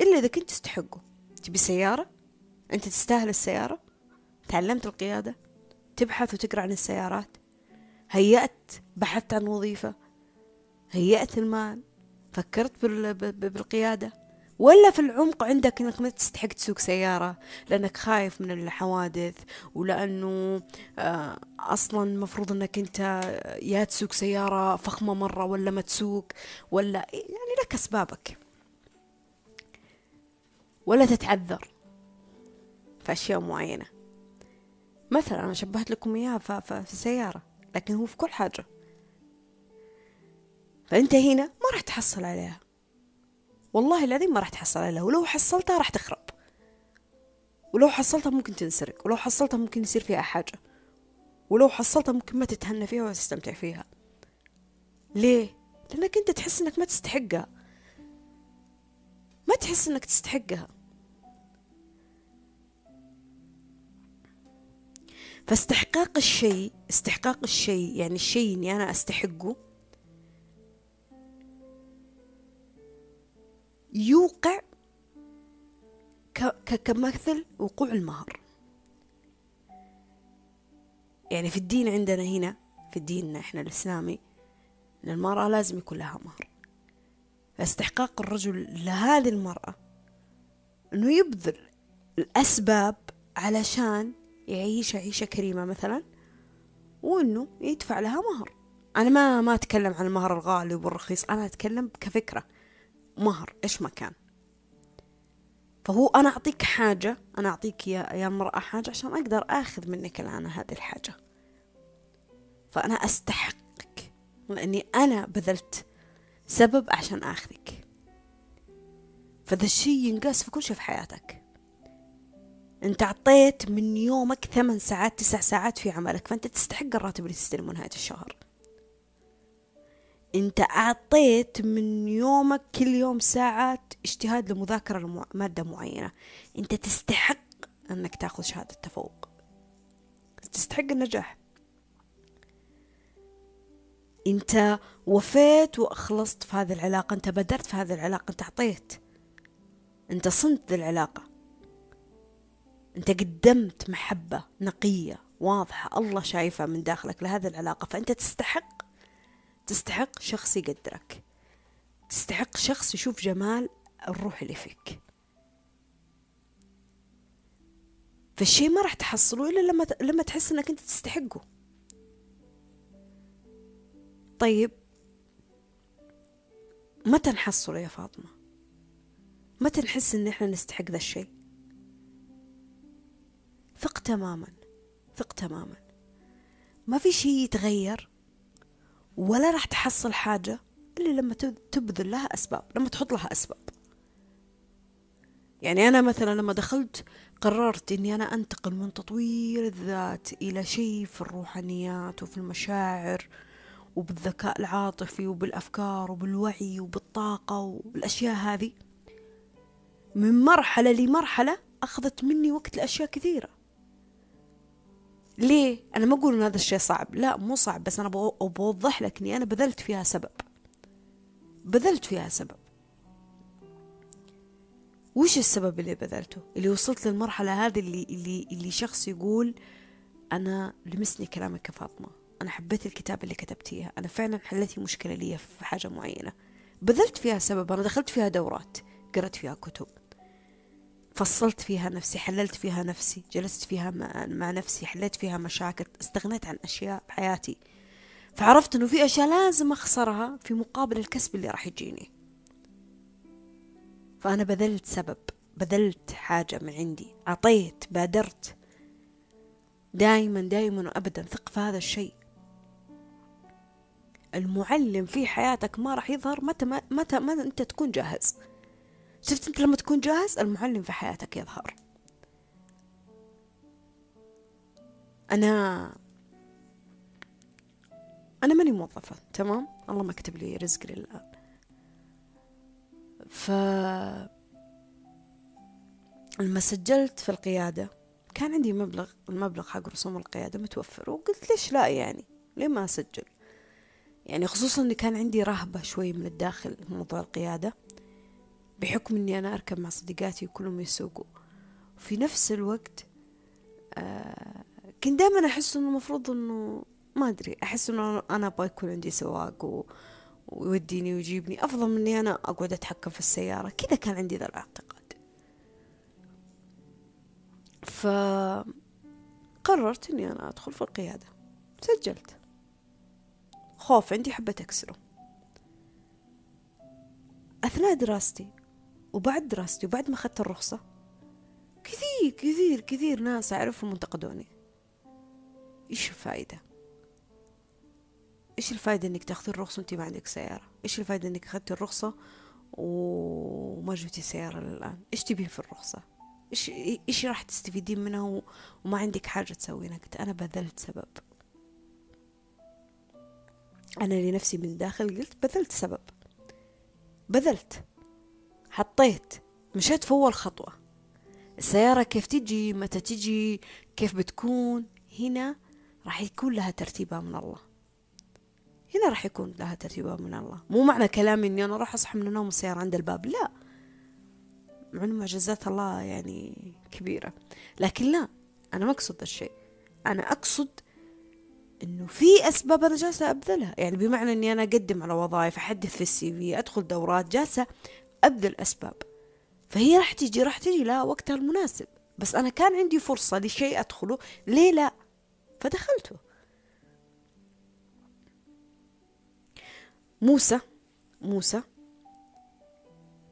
إلا إذا كنت تستحقه. تبي سيارة؟ أنت تستاهل السيارة؟ تعلمت القيادة؟ تبحث وتقرأ عن السيارات؟ هيأت بحثت عن وظيفة هيأت المال فكرت بالقيادة. ولا في العمق عندك إنك ما تستحق تسوق سيارة لأنك خايف من الحوادث ولأنه آه، أصلا المفروض إنك أنت يا تسوق سيارة فخمة مرة ولا ما تسوق ولا يعني لك أسبابك. ولا تتعذر في أشياء معينة. مثلا أنا شبهت لكم إياها في سيارة. لكن هو في كل حاجة. فأنت هنا ما راح تحصل عليها. والله العظيم ما راح تحصل عليها. ولو حصلتها راح تخرب. ولو حصلتها ممكن تنسرق. ولو حصلتها ممكن يصير فيها حاجة. ولو حصلتها ممكن ما تتهنى فيها ولا تستمتع فيها. ليه؟ لأنك أنت تحس أنك ما تستحقها. ما تحس أنك تستحقها. فاستحقاق الشيء استحقاق الشيء يعني الشيء إني أنا أستحقه يوقع كمثل وقوع المهر. يعني في الدين عندنا هنا في الدين إحنا الإسلامي إن المرأة لازم يكون لها مهر. فاستحقاق الرجل لهذه المرأة إنه يبذل الأسباب علشان يعيش عيشة كريمة مثلا وإنه يدفع لها مهر. أنا ما ما أتكلم عن المهر الغالي والرخيص أنا أتكلم كفكرة. مهر إيش ما كان. فهو أنا أعطيك حاجة أنا أعطيك يا يا امرأة حاجة عشان أقدر آخذ منك الآن هذه الحاجة. فأنا أستحقك لأني أنا بذلت سبب عشان آخذك. فذا الشي ينقاس في كل شيء في حياتك. انت عطيت من يومك ثمان ساعات تسع ساعات في عملك فانت تستحق الراتب اللي تستلمه نهاية الشهر. انت اعطيت من يومك كل يوم ساعات اجتهاد لمذاكرة مادة معينة. انت تستحق انك تاخذ شهادة تفوق. تستحق النجاح. انت وفيت واخلصت في هذه العلاقة انت بدرت في هذه العلاقة انت اعطيت. انت صنت ذي العلاقة أنت قدمت محبة نقية واضحة الله شايفها من داخلك لهذه العلاقة فأنت تستحق تستحق شخص يقدرك. تستحق شخص يشوف جمال الروح اللي فيك. فالشيء ما راح تحصله إلا لما لما تحس إنك أنت تستحقه. طيب متى نحصله يا فاطمة؟ متى نحس إن إحنا نستحق ذا الشيء؟ ثق تماما ثق تماما. ما في شيء يتغير ولا راح تحصل حاجة إلا لما تبذل لها أسباب لما تحط لها أسباب. يعني أنا مثلا لما دخلت قررت إني أنا أنتقل من تطوير الذات إلى شيء في الروحانيات وفي المشاعر وبالذكاء العاطفي وبالأفكار وبالوعي وبالطاقة وبالأشياء هذه. من مرحلة لمرحلة أخذت مني وقت لأشياء كثيرة. ليه؟ أنا ما أقول إن هذا الشيء صعب. لا مو صعب بس أنا بوضح لك إني أنا بذلت فيها سبب. بذلت فيها سبب. وش السبب اللي بذلته؟ اللي وصلت للمرحلة هذه اللي, اللي, اللي شخص يقول أنا لمسني كلامك يا فاطمة. أنا حبيت الكتاب اللي كتبتيها. أنا فعلا حلتي مشكلة لي في حاجة معينة. بذلت فيها سبب. أنا دخلت فيها دورات. قرأت فيها كتب. فصلت فيها نفسي حللت فيها نفسي جلست فيها مع نفسي حليت فيها مشاكل استغنيت عن أشياء بحياتي فعرفت أنه في أشياء لازم أخسرها في مقابل الكسب اللي راح يجيني. فأنا بذلت سبب بذلت حاجة من عندي أعطيت بادرت. دائما دائما وأبدا ثق في هذا الشيء. المعلم في حياتك ما راح يظهر متى ما متى ما أنت تكون جاهز. شفت أنت لما تكون جاهز المعلم في حياتك يظهر. أنا أنا ماني موظفة تمام؟ الله ما كتب لي رزق للآن. ف لما سجلت في القيادة كان عندي مبلغ المبلغ حق رسوم القيادة متوفر وقلت ليش لا يعني؟ ليه ما أسجل؟ يعني خصوصا أني كان عندي رهبة شوي من الداخل موضوع القيادة. بحكم أني أنا أركب مع صديقاتي وكلهم يسوقوا. في نفس الوقت آه كنت دائما أحس أنه المفروض أنه ما أدري أحس أنه أنا أبغى يكون عندي سواق و... ويوديني ويجيبني. أفضل من إني أنا أقعد أتحكم في السيارة. كذا كان عندي ذا الاعتقاد. فقررت إني أنا أدخل في القيادة. سجلت. خوف عندي حبيت أكسرة. أثناء دراستي وبعد دراستي وبعد ما أخذت الرخصة. كثير كثير كثير ناس أعرفهم انتقدوني إيش الفائدة إيش الفايدة إنك تاخذي الرخصة وأنت ما عندك سيارة؟ إيش الفايدة إنك اخذتي الرخصة وما جبتي سيارة للآن؟ إيش تبين في الرخصة؟ إيش إيش راح تستفيدين منها وما عندك حاجة تسوينها قلت أنا بذلت سبب. أنا لنفسي من الداخل قلت بذلت سبب. بذلت. حطيت مشيت في أول خطوة. السيارة كيف تجي متى تجي كيف بتكون هنا راح يكون لها ترتيبها من الله. هنا راح يكون لها ترتيبها من الله. مو معنى كلامي إني أنا راح أصحى من النوم السيارة عند الباب لا. مع إنه معجزات الله يعني كبيرة. لكن لا أنا ما أقصد الشيء. أنا أقصد إنه في أسباب أنا جالسة أبذلها. يعني بمعنى إني أنا أقدم على وظائف أحدث في السي في أدخل دورات جالسة أبذل أسباب. فهي راح تيجي راح تجي لها وقتها المناسب. بس أنا كان عندي فرصة لشيء أدخله ليه لا؟ فدخلته. موسى موسى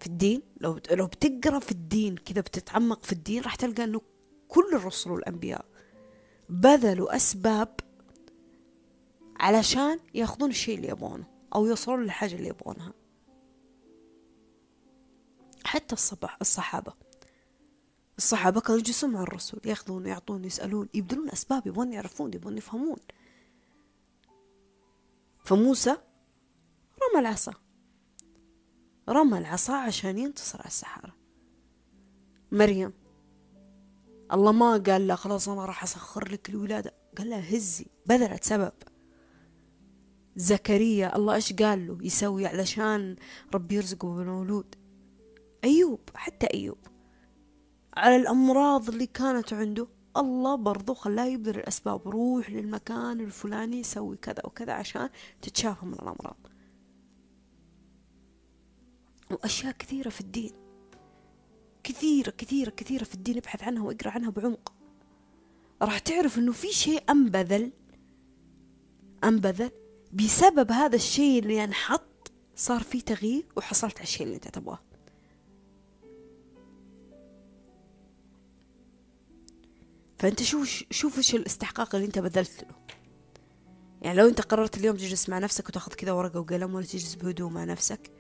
في الدين لو لو بتقرأ في الدين كذا بتتعمق في الدين راح تلقى إنه كل الرسل والأنبياء بذلوا أسباب علشان ياخذون الشيء اللي يبغونه أو يوصلون للحاجه اللي يبغونها. حتى الصبح الصحابة. الصحابة كانوا يجلسون مع الرسول ياخذون يعطون يسألون يبذلون أسباب يبغون يعرفون يبغون يفهمون. فموسى رمى العصا. رمى العصا عشان ينتصر على السحرة مريم الله ما قال لا خلاص أنا راح أسخر لك الولادة. قال لها هزي بذلت سبب. زكريا الله إيش قال له؟ يسوي علشان ربي يرزقه بمولود أيوب حتى أيوب. على الأمراض اللي كانت عنده الله برضو خلاه يبذل الأسباب روح للمكان الفلاني سوي كذا وكذا عشان تتشافى من الأمراض. وأشياء كثيرة في الدين. كثيرة كثيرة كثيرة في الدين ابحث عنها واقرأ عنها بعمق. راح تعرف إنه في شيء أنبذل أنبذل بسبب هذا الشيء اللي انحط صار في تغيير وحصلت على الشيء اللي أنت تبغاه. فأنت شوف شوف إيش الاستحقاق اللي أنت بذلت له يعني لو أنت قررت اليوم تجلس مع نفسك وتاخذ كذا ورقة وقلم ولا تجلس بهدوء مع نفسك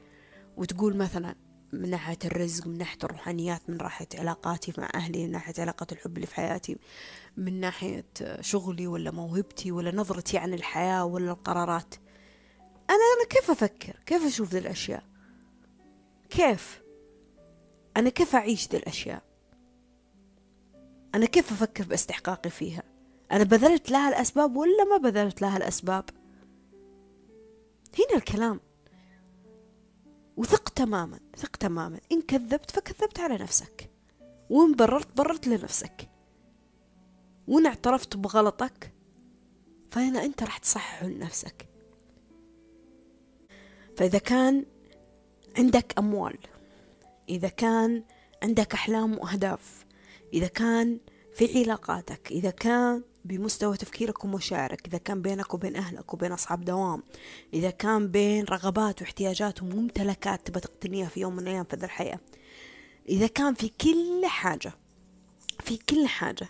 وتقول مثلا من ناحية الرزق من ناحية الروحانيات من ناحية علاقاتي مع أهلي من ناحية علاقة الحب اللي في حياتي من ناحية شغلي ولا موهبتي ولا نظرتي عن الحياة ولا القرارات. أنا أنا كيف أفكر؟ كيف أشوف ذي الأشياء؟ كيف؟ أنا كيف أعيش ذي الأشياء؟ أنا كيف أفكر باستحقاقي فيها؟ أنا بذلت لها الأسباب ولا ما بذلت لها الأسباب؟ هنا الكلام. وثق تماما ثق تماما. إن كذبت فكذبت على نفسك. وإن بررت بررت لنفسك. وإن اعترفت بغلطك فهنا أنت راح تصحح لنفسك. فإذا كان عندك أموال إذا كان عندك أحلام وأهداف إذا كان في علاقاتك إذا كان بمستوى تفكيرك ومشاعرك إذا كان بينك وبين أهلك وبين أصحاب دوام إذا كان بين رغبات واحتياجات وممتلكات تبى تقتنيها في يوم من الأيام في ذا الحياة إذا كان في كل حاجة في كل حاجة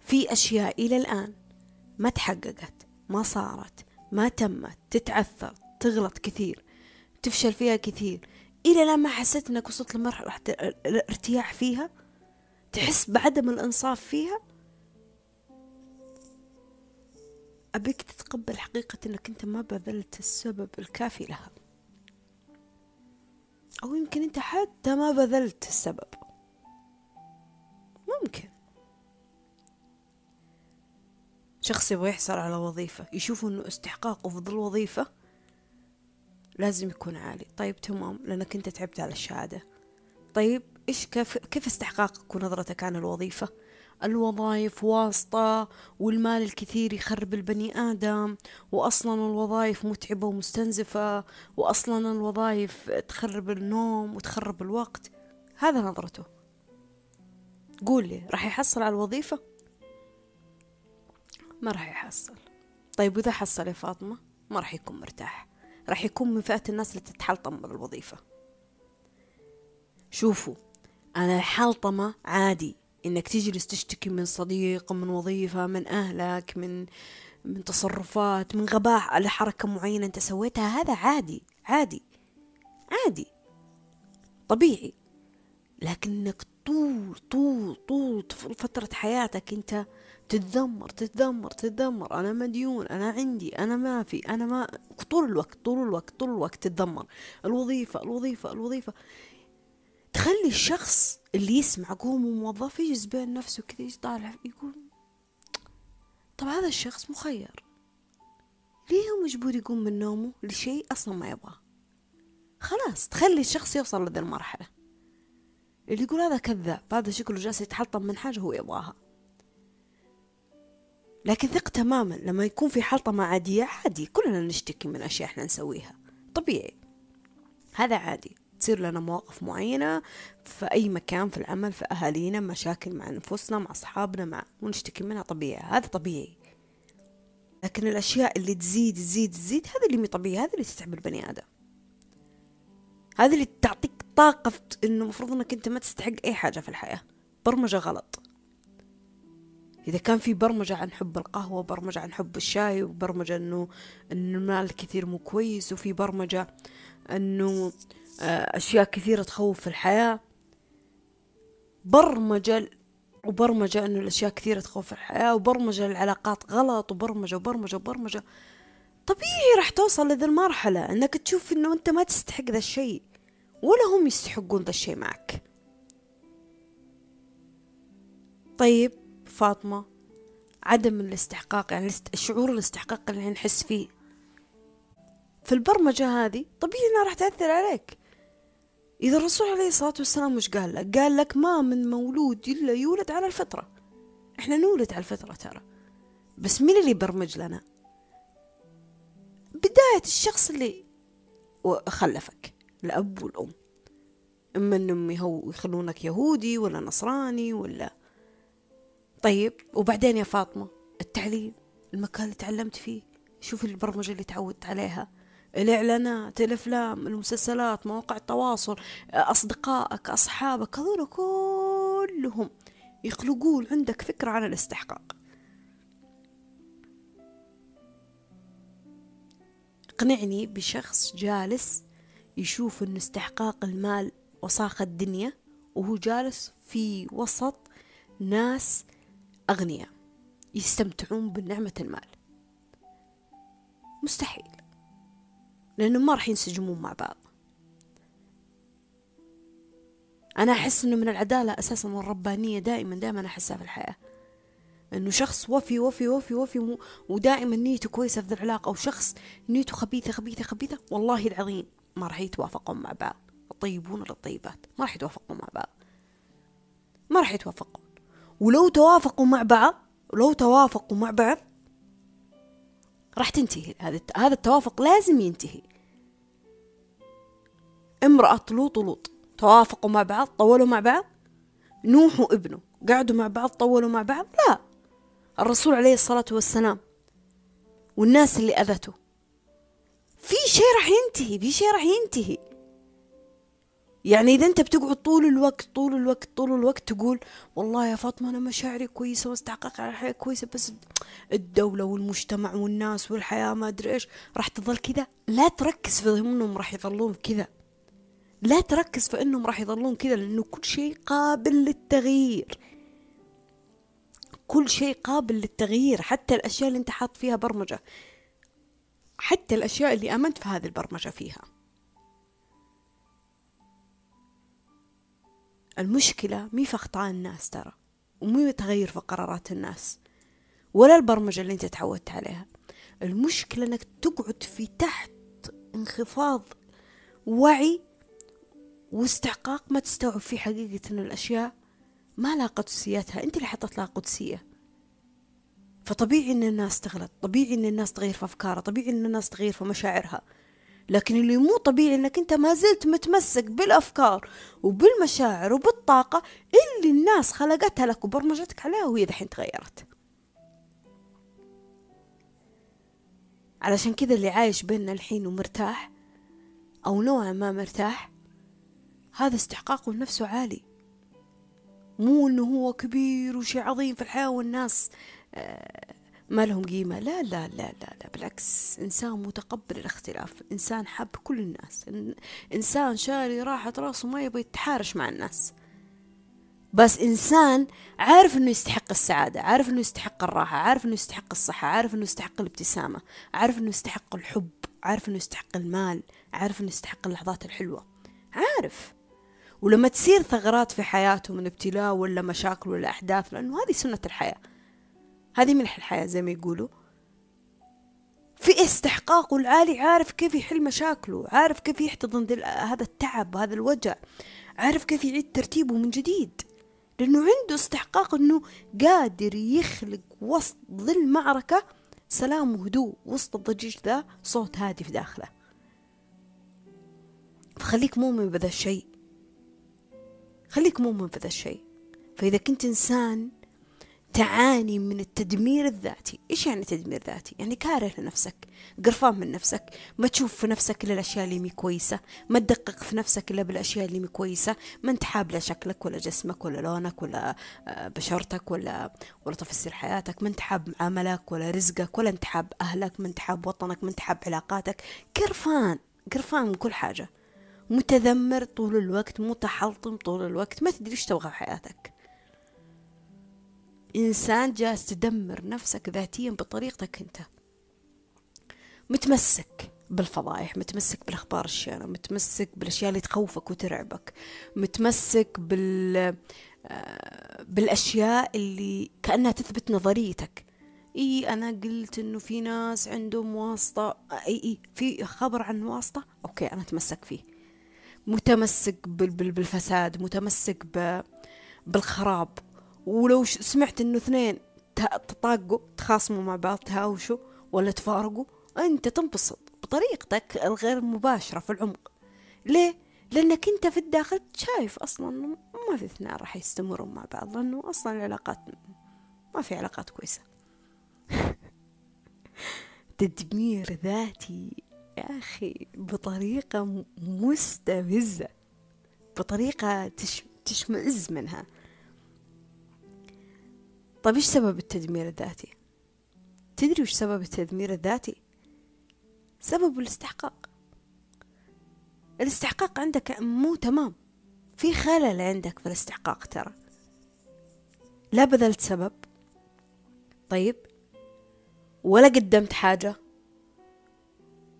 في أشياء إلى الآن ما تحققت ما صارت ما تمت تتعثر تغلط كثير تفشل فيها كثير إلى الآن ما حسيت إنك وصلت لمرحلة الارتياح فيها؟ تحس بعدم الإنصاف فيها؟ أبيك تتقبل حقيقة أنك أنت ما بذلت السبب الكافي لها. أو يمكن أنت حتى ما بذلت السبب. ممكن. شخص يبغى يحصل على وظيفة يشوف أنه استحقاقه في ذي الوظيفة لازم يكون عالي. طيب تمام لأنك أنت تعبت على الشهادة. طيب إيش كيف كيف استحقاقك ونظرتك عن الوظيفة؟ الوظائف واسطة والمال الكثير يخرب البني آدم وأصلا الوظائف متعبة ومستنزفة وأصلا الوظائف تخرب النوم وتخرب الوقت. هذا نظرته. قول لي راح يحصل على الوظيفة؟ ما راح يحصل. طيب وإذا حصل يا فاطمة؟ ما راح يكون مرتاح. راح يكون من فئة الناس اللي تتحلطم بالوظيفة شوفوا أنا الحلطمة عادي إنك تجلس تشتكي من صديق من وظيفة من أهلك من من تصرفات من غباء على حركة معينة أنت سويتها هذا عادي عادي عادي طبيعي. لكن إنك طول طول طول فترة حياتك أنت تتذمر تتذمر تتذمر. أنا مديون أنا عندي أنا ما في أنا ما طول الوقت طول الوقت طول الوقت تتذمر. الوظيفة الوظيفة الوظيفة. تخلي الشخص اللي يسمع قوم موظف يجلس بين نفسه كذا يطالع يقول طب هذا الشخص مخير ليه هو مجبور يقوم من نومه لشيء أصلا ما يبغاه؟ خلاص تخلي الشخص يوصل لذي المرحلة. اللي يقول هذا كذاب هذا شكله جالس يتحطم من حاجة هو يبغاها. لكن ثق تماما لما يكون في حلطمة عادية عادي كلنا نشتكي من أشياء إحنا نسويها. طبيعي. هذا عادي. تصير لنا مواقف معينة في أي مكان في العمل في أهالينا مشاكل مع نفوسنا مع أصحابنا مع ونشتكي منها طبيعي. هذا طبيعي. لكن الأشياء اللي تزيد تزيد تزيد هذا اللي مي طبيعي هذا اللي تتعب البني آدم. هذا اللي تعطيك طاقة إنه المفروض إنك أنت ما تستحق أي حاجة في الحياة. برمجة غلط. إذا كان في برمجة عن حب القهوة برمجة عن حب الشاي وبرمجة إنه إنه المال الكثير مو كويس وفي برمجة إنه آه، أشياء كثيرة تخوف في الحياة. برمجة وبرمجة إنه الأشياء كثيرة تخوف في الحياة وبرمجة العلاقات غلط وبرمجة وبرمجة وبرمجة. طبيعي راح توصل لذي المرحلة إنك تشوف إنه أنت ما تستحق ذا الشيء ولا هم يستحقون ذا الشيء معك. طيب. فاطمة عدم الاستحقاق يعني شعور الاستحقاق اللي نحس فيه. في البرمجة هذه طبيعي إنها راح تأثر عليك. إذا الرسول عليه الصلاة والسلام مش قال لك قال لك ما من مولود إلا يولد على الفطرة. إحنا نولد على الفطرة ترى. بس مين اللي برمج لنا؟ بداية الشخص اللي خلفك الأب والأم. إما إنهم يخلونك يهودي ولا نصراني ولا طيب وبعدين يا فاطمة التعليم المكان اللي تعلمت فيه شوف البرمجة اللي تعودت عليها الإعلانات الأفلام المسلسلات مواقع التواصل أصدقائك أصحابك هذول كلهم يخلقون عندك فكرة عن الاستحقاق. اقنعني بشخص جالس يشوف أن استحقاق المال وصاخ الدنيا وهو جالس في وسط ناس أغنياء يستمتعون بنعمة المال. مستحيل لأنهم ما راح ينسجمون مع بعض. أنا أحس أنه من العدالة أساسا والربانية دائما دائما أحسها في الحياة. إنه شخص وفي وفي وفي وفي ودائما نيته كويسة في العلاقة أو شخص نيته خبيثة خبيثة خبيثة والله العظيم ما راح يتوافقون مع بعض. الطيبون للطيبات ما راح يتوافقون مع بعض. ما راح يتوافقون. ولو توافقوا مع بعض ولو توافقوا مع بعض راح تنتهي. هذا هذا التوافق لازم ينتهي. امرأة لوط ولوط توافقوا مع بعض طولوا مع بعض. نوح وابنه قعدوا مع بعض طولوا مع بعض؟ لا. الرسول عليه الصلاة والسلام والناس اللي أذته. في شيء راح ينتهي في شيء راح ينتهي. يعني إذا أنت بتقعد طول الوقت طول الوقت طول الوقت تقول والله يا فاطمة أنا مشاعري كويسة واستحقاق على الحياة كويسة بس الدولة والمجتمع والناس والحياة ما أدري إيش راح تظل كذا. لا تركز في أنهم راح يظلون كذا. لا تركز في أنهم راح يظلون كذا لأنه كل شيء قابل للتغيير. كل شيء قابل للتغيير حتى الأشياء اللي أنت حاط فيها برمجة. حتى الأشياء اللي آمنت في هذه البرمجة فيها. المشكلة مي في أخطاء الناس ترى ومي تغير في قرارات الناس ولا البرمجة اللي أنت تعودت عليها. المشكلة أنك تقعد في تحت انخفاض وعي واستحقاق ما تستوعب فيه حقيقة أن الأشياء ما لها قدسيتها أنت اللي حطت لها قدسية فطبيعي أن الناس تغلط طبيعي أن الناس تغير في أفكارها طبيعي أن الناس تغير في مشاعرها. لكن اللي مو طبيعي أنك أنت ما زلت متمسك بالأفكار وبالمشاعر وبالطاقة اللي الناس خلقتها لك وبرمجتك عليها وهي دحين تغيرت. علشان كذا اللي عايش بيننا الحين ومرتاح أو نوعا ما مرتاح هذا استحقاقه لنفسه عالي. مو إنه هو كبير وشي عظيم في الحياة والناس آه، ما لهم قيمة. لا لا لا لا لا بالعكس إنسان متقبل الاختلاف. إنسان حب كل الناس. إنسان شاري راحة راسه ما يبغى يتحارش مع الناس. بس إنسان عارف إنه يستحق السعادة عارف إنه يستحق الراحة عارف إنه يستحق الصحة عارف إنه يستحق الابتسامة عارف إنه يستحق الحب عارف إنه يستحق المال عارف إنه يستحق اللحظات الحلوة. عارف. ولما تصير ثغرات في حياته من ابتلاء ولا مشاكل ولا أحداث لأنه هذه سنة الحياة. هذه ملح الحياة زي ما يقولوا. في استحقاقه العالي عارف كيف يحل مشاكله عارف كيف يحتضن هذا التعب هذا الوجع عارف كيف يعيد ترتيبه من جديد. لأنه عنده استحقاق أنه قادر يخلق وسط ظل معركة سلام وهدوء وسط الضجيج ذا صوت هادي في داخله. فخليك مؤمن بذا الشيء. خليك مؤمن في ذا الشيء. فإذا كنت إنسان تعاني من التدمير الذاتي. إيش يعني تدمير ذاتي؟ يعني كاره لنفسك قرفان من نفسك ما تشوف في نفسك إلا الأشياء اللي مي كويسة ما تدقق في نفسك إلا بالأشياء اللي مي كويسة ما انت حاب لا شكلك ولا جسمك ولا لونك ولا آه، بشرتك ولا ولا تفسير حياتك ما انت حاب عملك ولا رزقك ولا انت حاب أهلك ما انت حاب وطنك ما انت حاب علاقاتك. قرفان قرفان من كل حاجة. متذمر طول الوقت متحلطم طول الوقت ما تدري إيش تبغى في حياتك. إنسان جالس تدمر نفسك ذاتيا بطريقتك أنت. متمسك بالفضايح متمسك بالأخبار الشينة متمسك بالأشياء اللي تخوفك وترعبك متمسك بال آه، بالأشياء اللي كأنها تثبت نظريتك. إي أنا قلت إنه في ناس عندهم واسطة. إي إي في خبر عن واسطة؟ okay أنا أتمسك فيه. متمسك بالفساد متمسك بالخراب. ولو سمعت إنه اثنين تطاقوا تخاصموا مع بعض تهاوشوا ولا تفارقوا أنت تنبسط بطريقتك الغير مباشرة في العمق. ليه؟ لأنك أنت في الداخل شايف أصلا ما في اثنين راح يستمروا مع بعض لأنه أصلا العلاقات ما في علاقات كويسة. تدمير ذاتي يا أخي بطريقة مستفزة بطريقة تش... تشمئز منها. طيب إيش سبب التدمير الذاتي؟ تدري وش سبب التدمير الذاتي؟ سبب الاستحقاق. الاستحقاق عندك مو تمام. في خلل عندك في الاستحقاق ترى. لا بذلت سبب. طيب ولا قدمت حاجة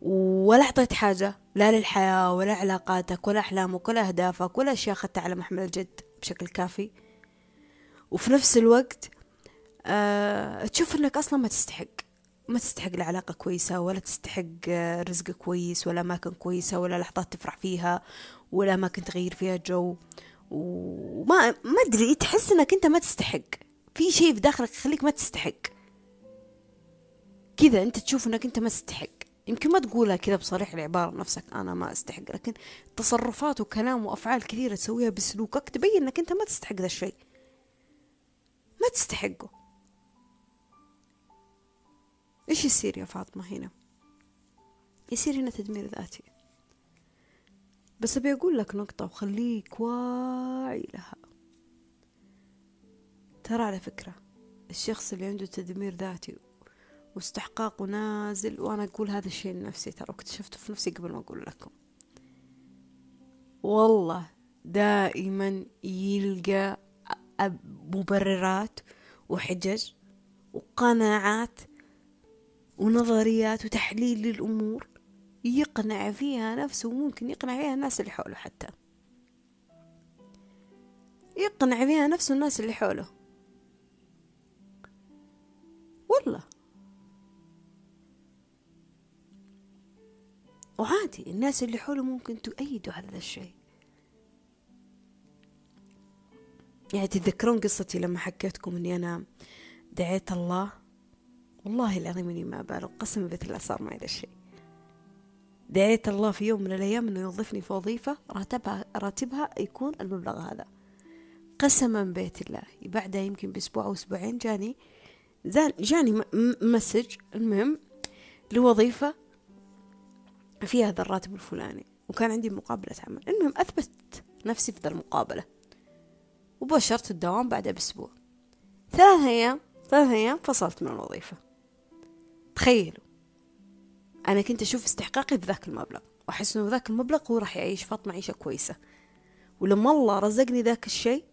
ولا أعطيت حاجة لا للحياة ولا علاقاتك ولا أحلامك ولا أهدافك ولا أشياء أخذتها على محمل الجد بشكل كافي. وفي نفس الوقت أه تشوف أنك أصلا ما تستحق. ما تستحق العلاقة كويسة ولا تستحق آه، رزق كويس ولا أماكن كويسة ولا لحظات تفرح فيها ولا أماكن تغير فيها جو. وما ما أدري تحس أنك أنت ما تستحق. في شيء في داخلك يخليك ما تستحق. كذا أنت تشوف أنك أنت ما تستحق. يمكن ما تقولها كذا بصريح العبارة نفسك أنا ما أستحق لكن تصرفات وكلام وأفعال كثيرة تسويها بسلوكك تبين أنك أنت ما تستحق ذا الشيء. ما تستحقه. إيش يصير يا فاطمة هنا؟ يصير هنا تدمير ذاتي. بس أبي أقول لك نقطة وخليك واعي لها. ترى على فكرة الشخص اللي عنده تدمير ذاتي واستحقاقه نازل وأنا أقول هذا الشيء لنفسي. ترى واكتشفته في نفسي قبل ما أقول لكم. والله دائما يلقى مبررات وحجج وقناعات ونظريات وتحليل للأمور يقنع فيها نفسه وممكن يقنع فيها الناس اللي حوله حتى. يقنع فيها نفسه الناس اللي حوله. والله. وعادي الناس اللي حوله ممكن تؤيدوا على ذا الشيء. يعني تتذكرون قصتي لما حكيتكم إني أنا دعيت الله؟ والله العظيم إني ما بالغ قسما بالله صار معي ذا الشيء. دعيت الله في يوم من الأيام إنه يوظفني في وظيفة راتبها راتبها يكون المبلغ هذا. قسما بيت الله. بعدها يمكن بأسبوع أو أسبوعين جاني جاني مسج المهم لوظيفة فيها هذا الراتب الفلاني وكان عندي مقابلة عمل. المهم أثبت نفسي في ذا المقابلة وبشرت الدوام بعدها بأسبوع. ثلاث أيام ثلاث أيام فصلت من الوظيفة. تخيلوا. أنا كنت أشوف استحقاقي بذاك المبلغ وأحس إنه ذاك المبلغ هو راح يعيش فاطمة عيشة كويسة. ولما الله رزقني ذاك الشيء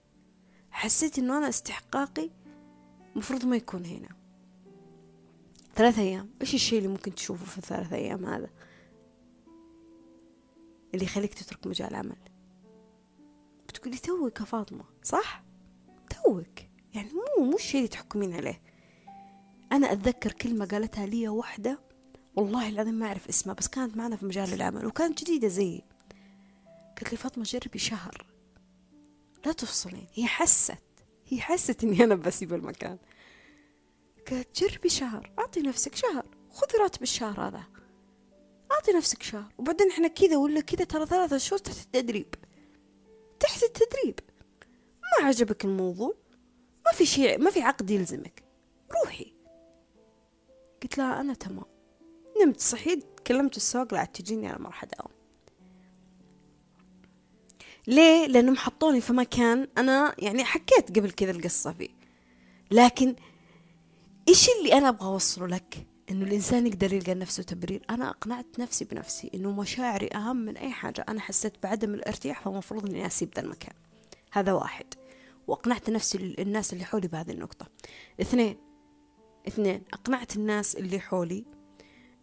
حسيت إنه أنا استحقاقي مفروض ما يكون هنا. ثلاث أيام. إيش الشيء اللي ممكن تشوفه في الثلاث أيام هذا؟ اللي يخليك تترك مجال العمل بتقولي توك يا فاطمة صح؟ توك. يعني مو مو الشيء اللي تحكمين عليه. أنا أتذكر كلمة قالتها لي واحدة والله العظيم ما أعرف اسمها بس كانت معنا في مجال العمل وكانت جديدة زيي قالت لي فاطمة جربي شهر. لا تفصلين هي حست هي حست إني أنا بسيب المكان. قالت جربي شهر أعطي نفسك شهر خذي راتب الشهر هذا. أعطي نفسك شهر وبعدين إحنا كذا ولا كذا ترى ثلاثة شهور تحت التدريب. تحت التدريب. ما عجبك الموضوع؟ ما في شيء ما في عقد يلزمك. روحي. قلت لها أنا تمام. نمت صحيت كلمت السواق لا تجيني أنا ما راح أداوم ليه؟ لأنهم حطوني في مكان أنا يعني حكيت قبل كذا القصة فيه. لكن إيش اللي أنا أبغى أوصله لك؟ إنه الإنسان يقدر يلقى نفسه تبرير. أنا أقنعت نفسي بنفسي إنه مشاعري أهم من أي حاجة. أنا حسيت بعدم الارتياح فمفروض إني أسيب ذا المكان. هذا واحد. وأقنعت نفسي الناس اللي حولي بهذه النقطة. اثنين اثنين أقنعت الناس اللي حولي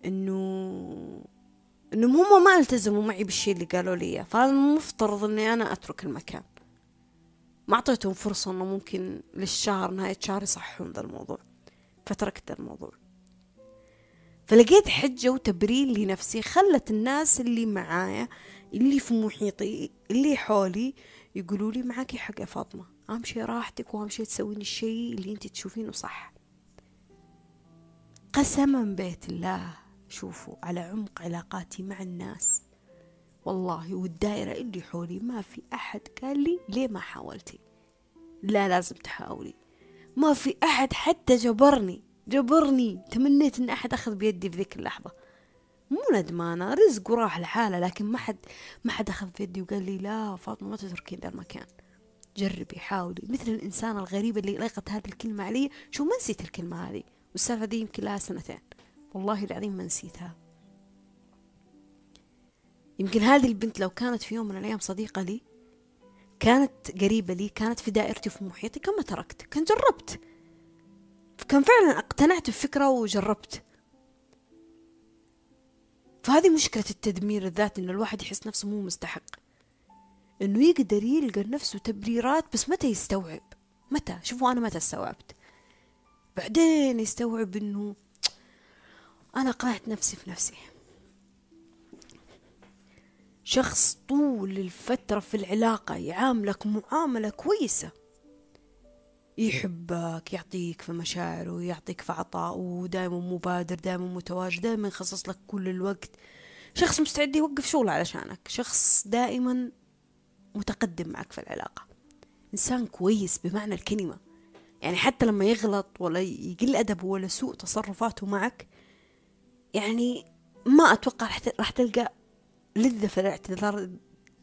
إنه إنهم هم ما التزموا معي بالشيء اللي قالوا لي إياه فالمفترض إني أنا أترك المكان. ما أعطيتهم فرصة إنه ممكن للشهر نهاية شهر يصححون ذا الموضوع فتركت ذا الموضوع. فلقيت حجة وتبرير لنفسي خلت الناس اللي معايا اللي في محيطي اللي حولي يقولوا لي معاكي حق يا فاطمة. أهم شي راحتك وأهم شي تسوين الشي اللي أنت تشوفينه صح. قسما بيت الله. شوفوا على عمق علاقاتي مع الناس. والله والدائرة اللي حولي ما في أحد قال لي ليه ما حاولتي؟ لا لازم تحاولي. ما في أحد حتى جبرني. جبرني. تمنيت إن أحد أخذ بيدي في ذيك اللحظة. مو ندمانة. رزق وراح لحاله لكن ما حد ما حد أخذ في يدي وقال لي لا فاطمة ما تتركين ذا المكان. جربي حاولي. مثل الإنسان الغريب اللي لقت هذه الكلمة علي. شو ما نسيت الكلمة هذه. والسالفة دي يمكن لها سنتين. والله العظيم ما نسيتها. يمكن هذه البنت لو كانت في يوم من الأيام صديقة لي كانت قريبة لي كانت في دائرتي في محيطي كان ما تركت كان جربت. كان فعلا اقتنعت بفكرة وجربت. فهذه مشكلة التدمير الذاتي إن الواحد يحس نفسه مو مستحق. إنه يقدر يلقى نفسه تبريرات بس متى يستوعب؟ متى؟ شوفوا أنا متى استوعبت. بعدين يستوعب إنه أنا قنعت نفسي في نفسي. شخص طول الفترة في العلاقة يعاملك معاملة كويسة. يحبك يعطيك في مشاعره يعطيك في عطائه دائما مبادر دائما متواجد دائما يخصص لك كل الوقت. شخص مستعد يوقف شغله علشانك. شخص دائما متقدم معك في العلاقة. إنسان كويس بمعنى الكلمة. يعني حتى لما يغلط ولا يقل أدبه ولا سوء تصرفاته معك يعني ما أتوقع راح تلقى لذة في الاعتذار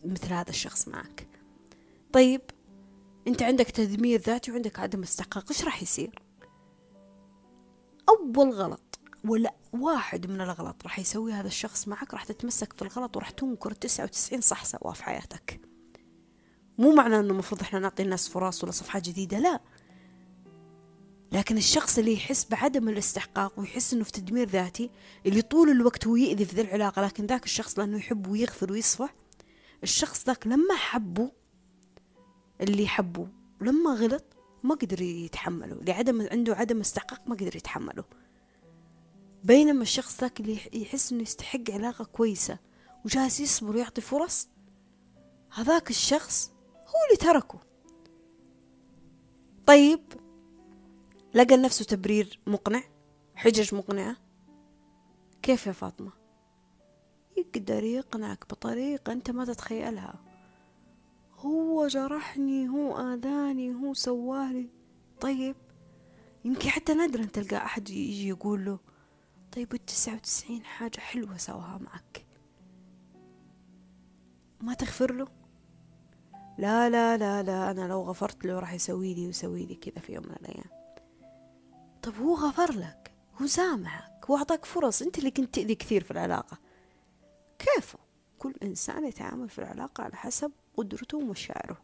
مثل هذا الشخص معك. طيب أنت عندك تدمير ذاتي وعندك عدم استحقاق إيش راح يصير؟ أول غلط ولا واحد من الأغلاط راح يسوي هذا الشخص معك راح تتمسك في الغلط وراح تنكر تسعة وتسعين صح سواه في حياتك. مو معنى أنه المفروض إحنا نعطي الناس فرص ولا صفحات جديدة لا. لكن الشخص اللي يحس بعدم الاستحقاق ويحس إنه في تدمير ذاتي اللي طول الوقت هو يأذي في ذي العلاقة لكن ذاك الشخص لأنه يحب ويغفر ويصفح الشخص ذاك لما حبه اللي حبه لما غلط ما قدر يتحمله لعدم عنده عدم استحقاق ما قدر يتحمله. بينما الشخص ذاك اللي يحس إنه يستحق علاقة كويسة وجالس يصبر ويعطي فرص هذاك الشخص هو اللي تركه. طيب لقى لنفسه تبرير مقنع حجج مقنعة. كيف يا فاطمة؟ يقدر يقنعك بطريقة أنت ما تتخيلها. هو جرحني هو آذاني هو سوالي. طيب يمكن حتى نادرا تلقى أحد يجي يقول له طيب التسعة وتسعين حاجة حلوة سواها معك. ما تغفر له؟ لا لا لا لا أنا لو غفرت له راح يسوي لي ويسوي لي كذا في يوم من الأيام. طب هو غفر لك هو سامحك وأعطاك فرص أنت اللي كنت تأذي كثير في العلاقة. كيفه؟ كل إنسان يتعامل في العلاقة على حسب قدرته ومشاعره.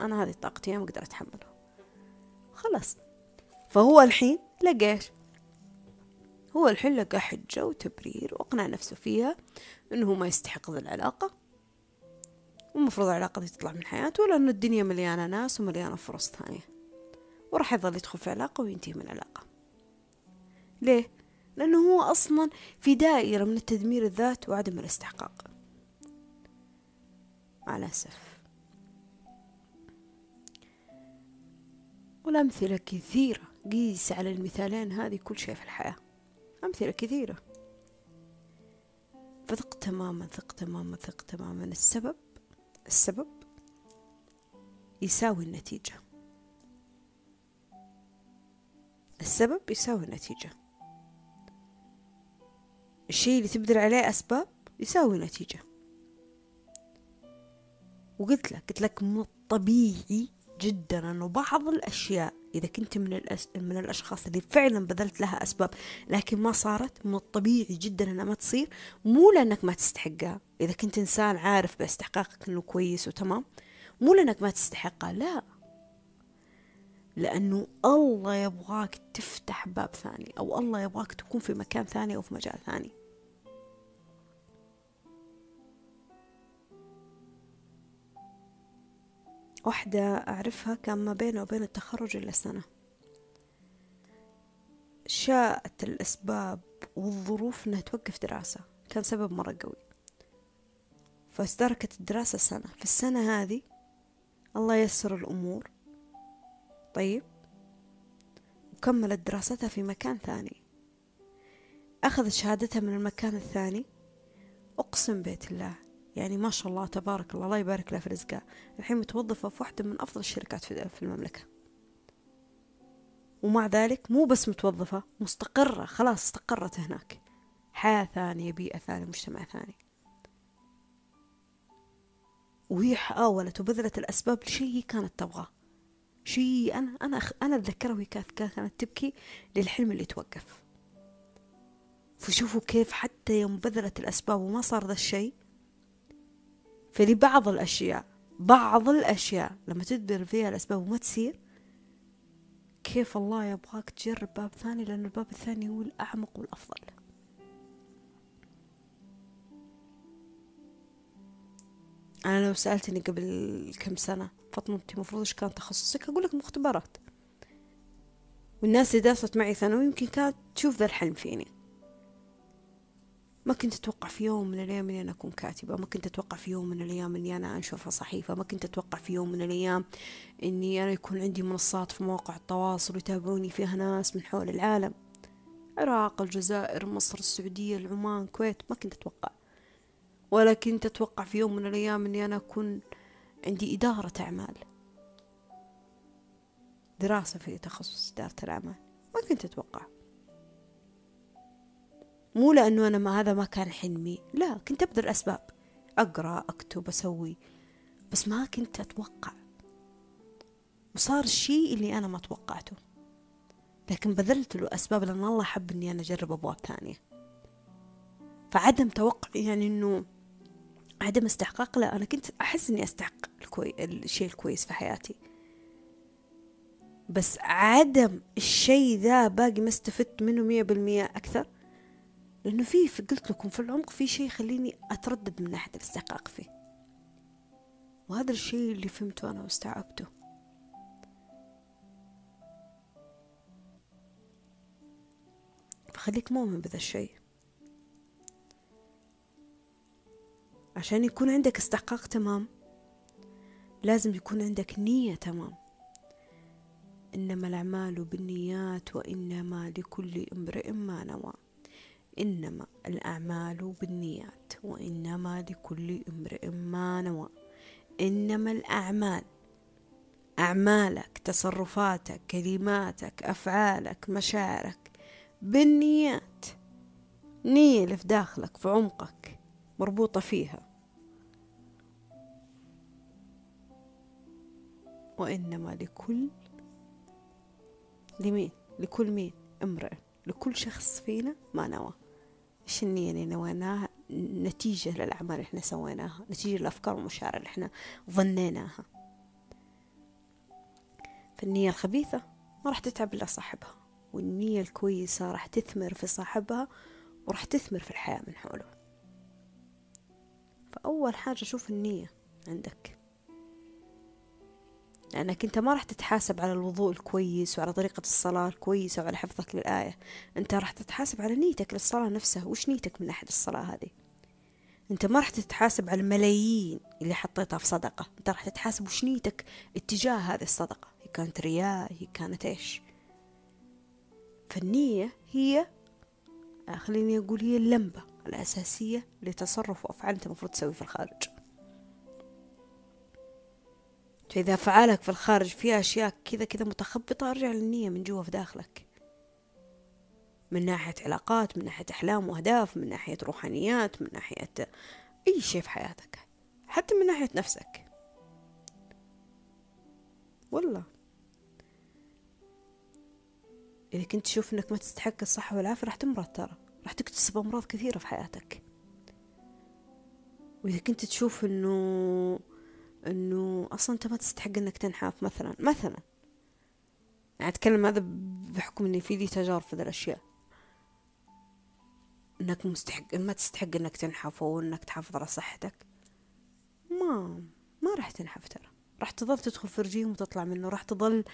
أنا هذه طاقتي ما أقدر أتحملها. خلاص. فهو الحين لقاش هو الحين لقى حجة وتبرير وأقنع نفسه فيها إنه ما يستحق ذا العلاقة. ومفروض العلاقة دي تطلع من حياته لأن الدنيا مليانة ناس ومليانة فرص ثانية. وراح يظل يدخل في علاقة وينتهي من علاقة ليه؟ لأنه هو أصلا في دائرة من التدمير الذات وعدم الاستحقاق. مع الأسف والأمثلة كثيرة. قيس على المثالين هذه كل شيء في الحياة. أمثلة كثيرة. فثق تماما ثق تماما ثق تماما. السبب السبب يساوي النتيجة. السبب يساوي النتيجة. الشيء اللي تبذل عليه أسباب يساوي نتيجة. وقلت لك قلت لك من الطبيعي جدا إنه بعض الأشياء إذا كنت من الأس... من الأشخاص اللي فعلا بذلت لها أسباب لكن ما صارت من الطبيعي جدا إنها ما تصير مو لأنك ما تستحقها. إذا كنت إنسان عارف باستحقاقك إنه كويس وتمام مو لأنك ما تستحقها لا. لأنه الله يبغاك تفتح باب ثاني أو الله يبغاك تكون في مكان ثاني أو في مجال ثاني. واحدة أعرفها كان ما بينه وبين التخرج إلا سنة. شاءت الأسباب والظروف إنها توقف دراسة. كان سبب مرة قوي. فاستركت الدراسة سنة. في السنة هذه الله يسر الأمور. طيب. وكملت دراستها في مكان ثاني. أخذت شهادتها من المكان الثاني. أقسم بيت الله. يعني ما شاء الله تبارك الله الله يبارك لها في رزقها الحين متوظفة في واحدة من أفضل الشركات في المملكة. ومع ذلك مو بس متوظفة مستقرة خلاص استقرت هناك. حياة ثانية بيئة ثانية مجتمع ثاني. وهي حاولت وبذلت الأسباب لشيء هي كانت تبغاه. شيء أنا أنا أنا أتذكرها وهي كانت كانت تبكي للحلم اللي توقف. فشوفوا كيف حتى يوم بذلت الأسباب وما صار ذا الشيء فلبعض الأشياء بعض الأشياء لما تدبر فيها الأسباب وما تصير كيف الله يبغاك تجرب باب ثاني؟ لأن الباب الثاني هو الأعمق والأفضل. أنا لو سألتني قبل كم سنة فاطمة أنت المفروض إيش كان تخصصك؟ أقول لك مختبرات. والناس اللي درست معي ثانوي يمكن كانت تشوف ذا الحلم فيني. ما كنت أتوقع في يوم من الأيام إني أنا أكون كاتبة ما كنت أتوقع في يوم من الأيام إني أنا أنشر صحيفة ما كنت أتوقع في يوم من الأيام إني أنا يكون عندي منصات في مواقع التواصل ويتابعوني فيها ناس من حول العالم. العراق الجزائر مصر السعودية العمان الكويت ما كنت أتوقع. ولا كنت أتوقع في يوم من الأيام إني أنا أكون عندي إدارة أعمال. دراسة في تخصص إدارة الأعمال ما كنت أتوقع. مو لأنه أنا ما هذا ما كان حلمي. لا كنت أبذل أسباب. أقرأ أكتب أسوي. بس ما كنت أتوقع. وصار الشيء اللي أنا ما توقعته. لكن بذلت له أسباب لأن الله حب إني أنا أجرب أبواب ثانية. فعدم توقع يعني إنه عدم استحقاق لا أنا كنت أحس إني أستحق الكوي... الشيء الكويس في حياتي. بس عدم الشيء ذا باقي ما استفدت منه مية بالمية أكثر. لأنه في قلت لكم في العمق في شيء يخليني أتردد من ناحية الاستحقاق فيه. وهذا الشيء اللي فهمته أنا واستوعبته. فخليك مؤمن بذا الشيء. عشان يكون عندك استحقاق تمام لازم يكون عندك نية تمام. إنما الأعمال بالنيات وإنما لكل امرئ ما نوى. إنما الأعمال بالنيات وإنما لكل امرئ ما نوى. إنما الأعمال أعمالك تصرفاتك كلماتك أفعالك مشاعرك بالنيات. نية اللي في داخلك في عمقك مربوطة فيها. وإنما لكل لمين؟ لكل مين؟ امرئ. لكل شخص فينا ما نوى. النية اللي نويناها نتيجة للأعمال اللي إحنا سويناها نتيجة للأفكار والمشاعر اللي إحنا ظنيناها. فالنية الخبيثة ما راح تتعب إلا صاحبها والنية الكويسة راح تثمر في صاحبها وراح تثمر في الحياة من حوله. فأول حاجة شوف النية عندك. لأنك أنت ما راح تتحاسب على الوضوء الكويس وعلى طريقة الصلاة الكويسة وعلى حفظك للآية. أنت راح تتحاسب على نيتك للصلاة نفسها. وش نيتك من ناحية الصلاة هذه؟ أنت ما راح تتحاسب على الملايين اللي حطيتها في صدقة. أنت راح تتحاسب وش نيتك اتجاه هذه الصدقة. هي كانت رياء هي كانت إيش؟ فالنية هي خليني أقول هي اللمبة الأساسية لتصرف وأفعال أنت المفروض تسوي في الخارج. فإذا أفعالك في الخارج فيها أشياء كذا كذا متخبطة أرجع للنية من جوا في داخلك. من ناحية علاقات من ناحية أحلام وأهداف من ناحية روحانيات من ناحية أي شيء في حياتك. حتى من ناحية نفسك. والله. إذا كنت تشوف إنك ما تستحق الصحة والعافية راح تمرض ترى. راح تكتسب أمراض كثيرة في حياتك. وإذا كنت تشوف إنه إنه أصلا أنت ما تستحق إنك تنحاف مثلا مثلا. يعني أتكلم هذا بحكم إني في لي تجارب في ذا الأشياء. إنك مستحق ما تستحق إنك تنحف أو إنك تحافظ على صحتك. ما ما راح تنحف ترى. راح تظل تدخل في رجيم وتطلع منه راح تظل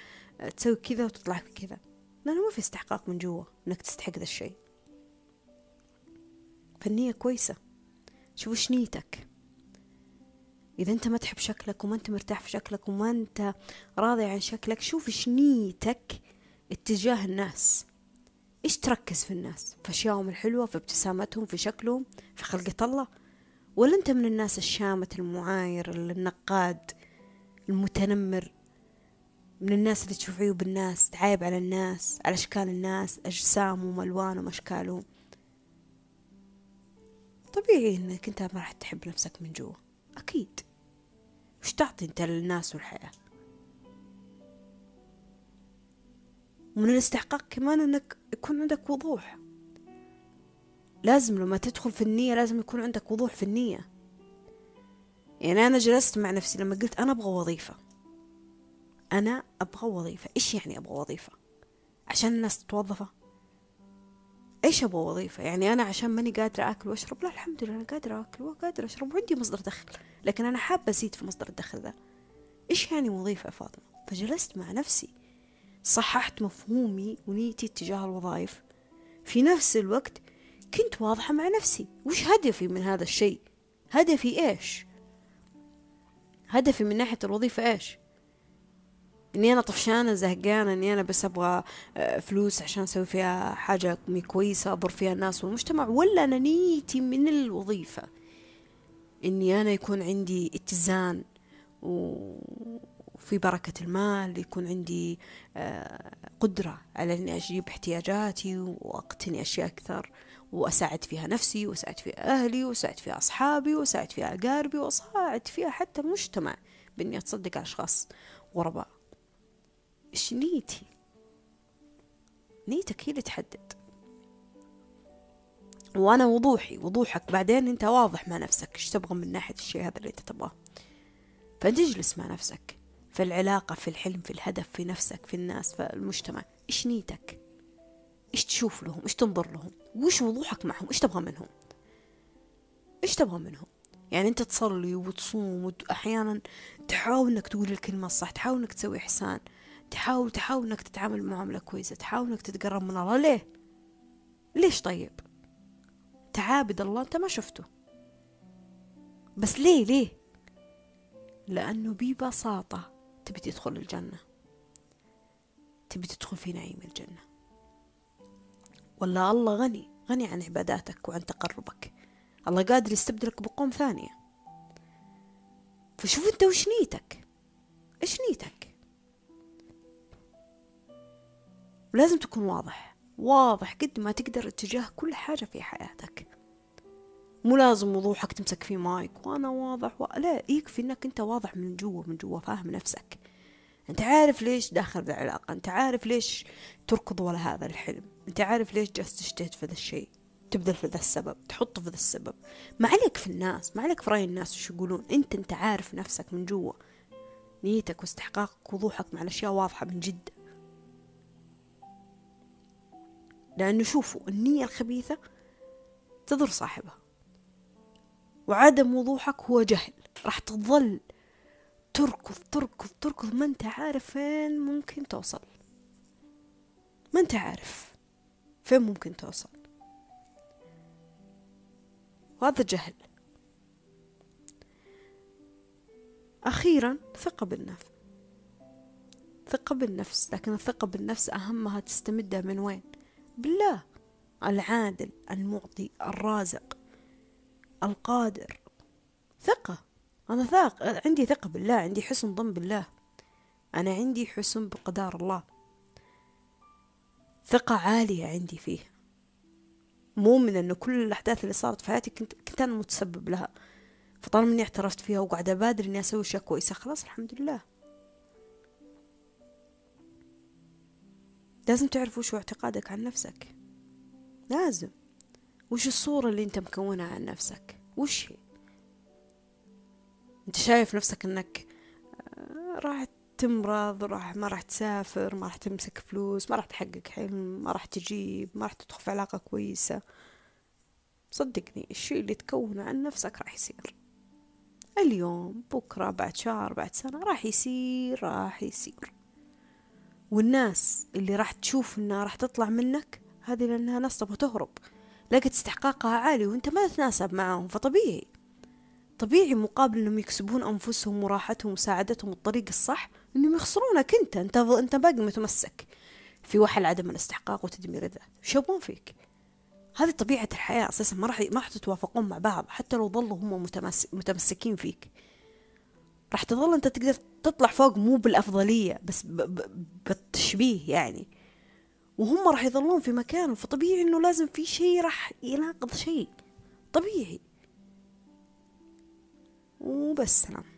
تسوي كذا وتطلع كذا. لأنه ما في استحقاق من جوا إنك تستحق ذا الشيء. فالنية كويسة. شوف وش نيتك. إذا أنت ما تحب شكلك وما أنت مرتاح في شكلك وما أنت راضي عن شكلك شوف إيش نيتك اتجاه الناس. إيش تركز في الناس؟ في أشيائهم الحلوة في ابتسامتهم في شكلهم في خلقة الله؟ ولا أنت من الناس الشامت المعاير النقاد المتنمر؟ من الناس اللي تشوف عيوب الناس تعايب على الناس على أشكال الناس أجسامهم ألوانهم أشكالهم؟ طبيعي إنك أنت ما راح تحب نفسك من جوا. أكيد. وش تعطي أنت للناس والحياة؟ ومن الاستحقاق كمان إنك يكون عندك وضوح. لازم لما تدخل في النية لازم يكون عندك وضوح في النية. يعني أنا جلست مع نفسي لما قلت أنا أبغى وظيفة. أنا أبغى وظيفة. إيش يعني أبغى وظيفة؟ عشان الناس تتوظفة؟ إيش أبغى وظيفة؟ يعني أنا عشان ماني قادرة أكل وأشرب لا الحمد لله أنا قادرة أكل وقادرة أشرب وعندي مصدر دخل. لكن أنا حابة أزيد في مصدر الدخل ذا إيش يعني وظيفة يا فاطمة؟ فجلست مع نفسي. صححت مفهومي ونيتي تجاه الوظائف. في نفس الوقت كنت واضحة مع نفسي. وش هدفي من هذا الشيء؟ هدفي إيش؟ هدفي من ناحية الوظيفة إيش؟ إني أنا طفشانة زهقانة إني أنا بس أبغى آه، فلوس عشان أسوي فيها حاجة كويسة اضر فيها الناس والمجتمع ولا أنا نيتي من الوظيفة. إني أنا يكون عندي اتزان وفي بركة المال يكون عندي آه، قدرة على إني أجيب احتياجاتي وأقتني أشياء أكثر وأساعد فيها نفسي وأساعد فيها أهلي وأساعد فيها أصحابي وأساعد فيها أقاربي وأساعد فيها حتى المجتمع بإني أتصدق على أشخاص غرباء. إيش نيتي؟ نيتك هي اللي تحدد. وأنا وضوحي وضوحك بعدين أنت واضح مع نفسك إيش تبغى من ناحية الشيء هذا اللي أنت تبغاه. فتجلس مع نفسك في العلاقة في الحلم في الهدف في نفسك في الناس في المجتمع. إيش نيتك؟ إيش تشوف لهم؟ إيش تنظر لهم؟ وش وضوحك معهم؟ إيش تبغى منهم؟ إيش تبغى منهم؟ يعني أنت تصلي وتصوم وأحيانا تحاول إنك تقول الكلمة الصح تحاول إنك تسوي إحسان. تحاول تحاول إنك تتعامل معاملة كويسة تحاول إنك تتقرب من الله. ليه؟ ليش طيب؟ تعابد الله أنت ما شفته. بس ليه؟ ليه؟ لأنه ببساطة تبي تدخل الجنة. تبي تدخل في نعيم الجنة. ولا الله غني غني عن عباداتك وعن تقربك. الله قادر يستبدلك بقوم ثانية. فشوف أنت وش نيتك؟ إيش نيتك؟ ولازم تكون واضح واضح قد ما تقدر اتجاه كل حاجة في حياتك. مو لازم وضوحك تمسك في مايك وأنا واضح و... لا يكفي إنك أنت واضح من جوا من جوا فاهم نفسك. أنت عارف ليش داخل ذا العلاقة أنت عارف ليش تركض ورا هذا الحلم أنت عارف ليش جالس تجتهد في ذا الشيء تبذل في ذا السبب تحطه في ذا السبب. ما عليك في الناس ما عليك في رأي الناس وش يقولون أنت أنت عارف نفسك من جوا. نيتك واستحقاقك وضوحك مع الأشياء واضحة من جد. لأنه شوفوا النية الخبيثة تضر صاحبها. وعدم وضوحك هو جهل. راح تظل تركض تركض تركض. ما أنت عارف فين ممكن توصل. ما أنت عارف فين ممكن توصل. وهذا جهل. أخيرا ثقة بالنفس. ثقة بالنفس. لكن الثقة بالنفس أهمها تستمدها من وين؟ بالله. العادل المعطي الرازق القادر. ثقة. أنا ثاق عندي ثقة بالله عندي حسن ظن بالله. أنا عندي حسن بقدار الله. ثقة عالية عندي فيه. مو من أنه كل الأحداث اللي صارت في حياتي كنت, كنت أنا متسبب لها. فطالما إني اعترفت فيها وقاعدة أبادر إني أسوي أشياء كويسة خلاص الحمد لله. لازم تعرف وش اعتقادك عن نفسك. لازم. وش الصورة اللي انت مكونها عن نفسك؟ وش هي؟ انت شايف نفسك انك آه، راح تمرض راح ما راح تسافر ما راح تمسك فلوس ما راح تحقق حلم ما راح تجيب ما راح تدخل في علاقة كويسة. صدقني الشيء اللي تكونه عن نفسك راح يصير. اليوم بكرة بعد شهر بعد سنة راح يصير راح يصير. والناس اللي راح تشوف إنها راح تطلع منك هذه لأنها ناس تبغى تهرب. لقت استحقاقها عالي وأنت ما تتناسب معاهم فطبيعي. طبيعي مقابل إنهم يكسبون أنفسهم وراحتهم ومساعدتهم الطريق الصح إنهم يخسرونك أنت أنت أنت باقي متمسك في وحل عدم الاستحقاق وتدمير الذات. شو يبون فيك؟ هذه طبيعة الحياة أساسا ما راح ما راح تتوافقون مع بعض حتى لو ظلوا هم متمسك متمسكين فيك. راح تظل أنت تقدر تطلع فوق مو بالأفضلية بس بالتشبيه يعني. وهم راح يظلون في مكانهم فطبيعي إنه لازم في شيء راح يناقض شيء طبيعي. وبس سلام.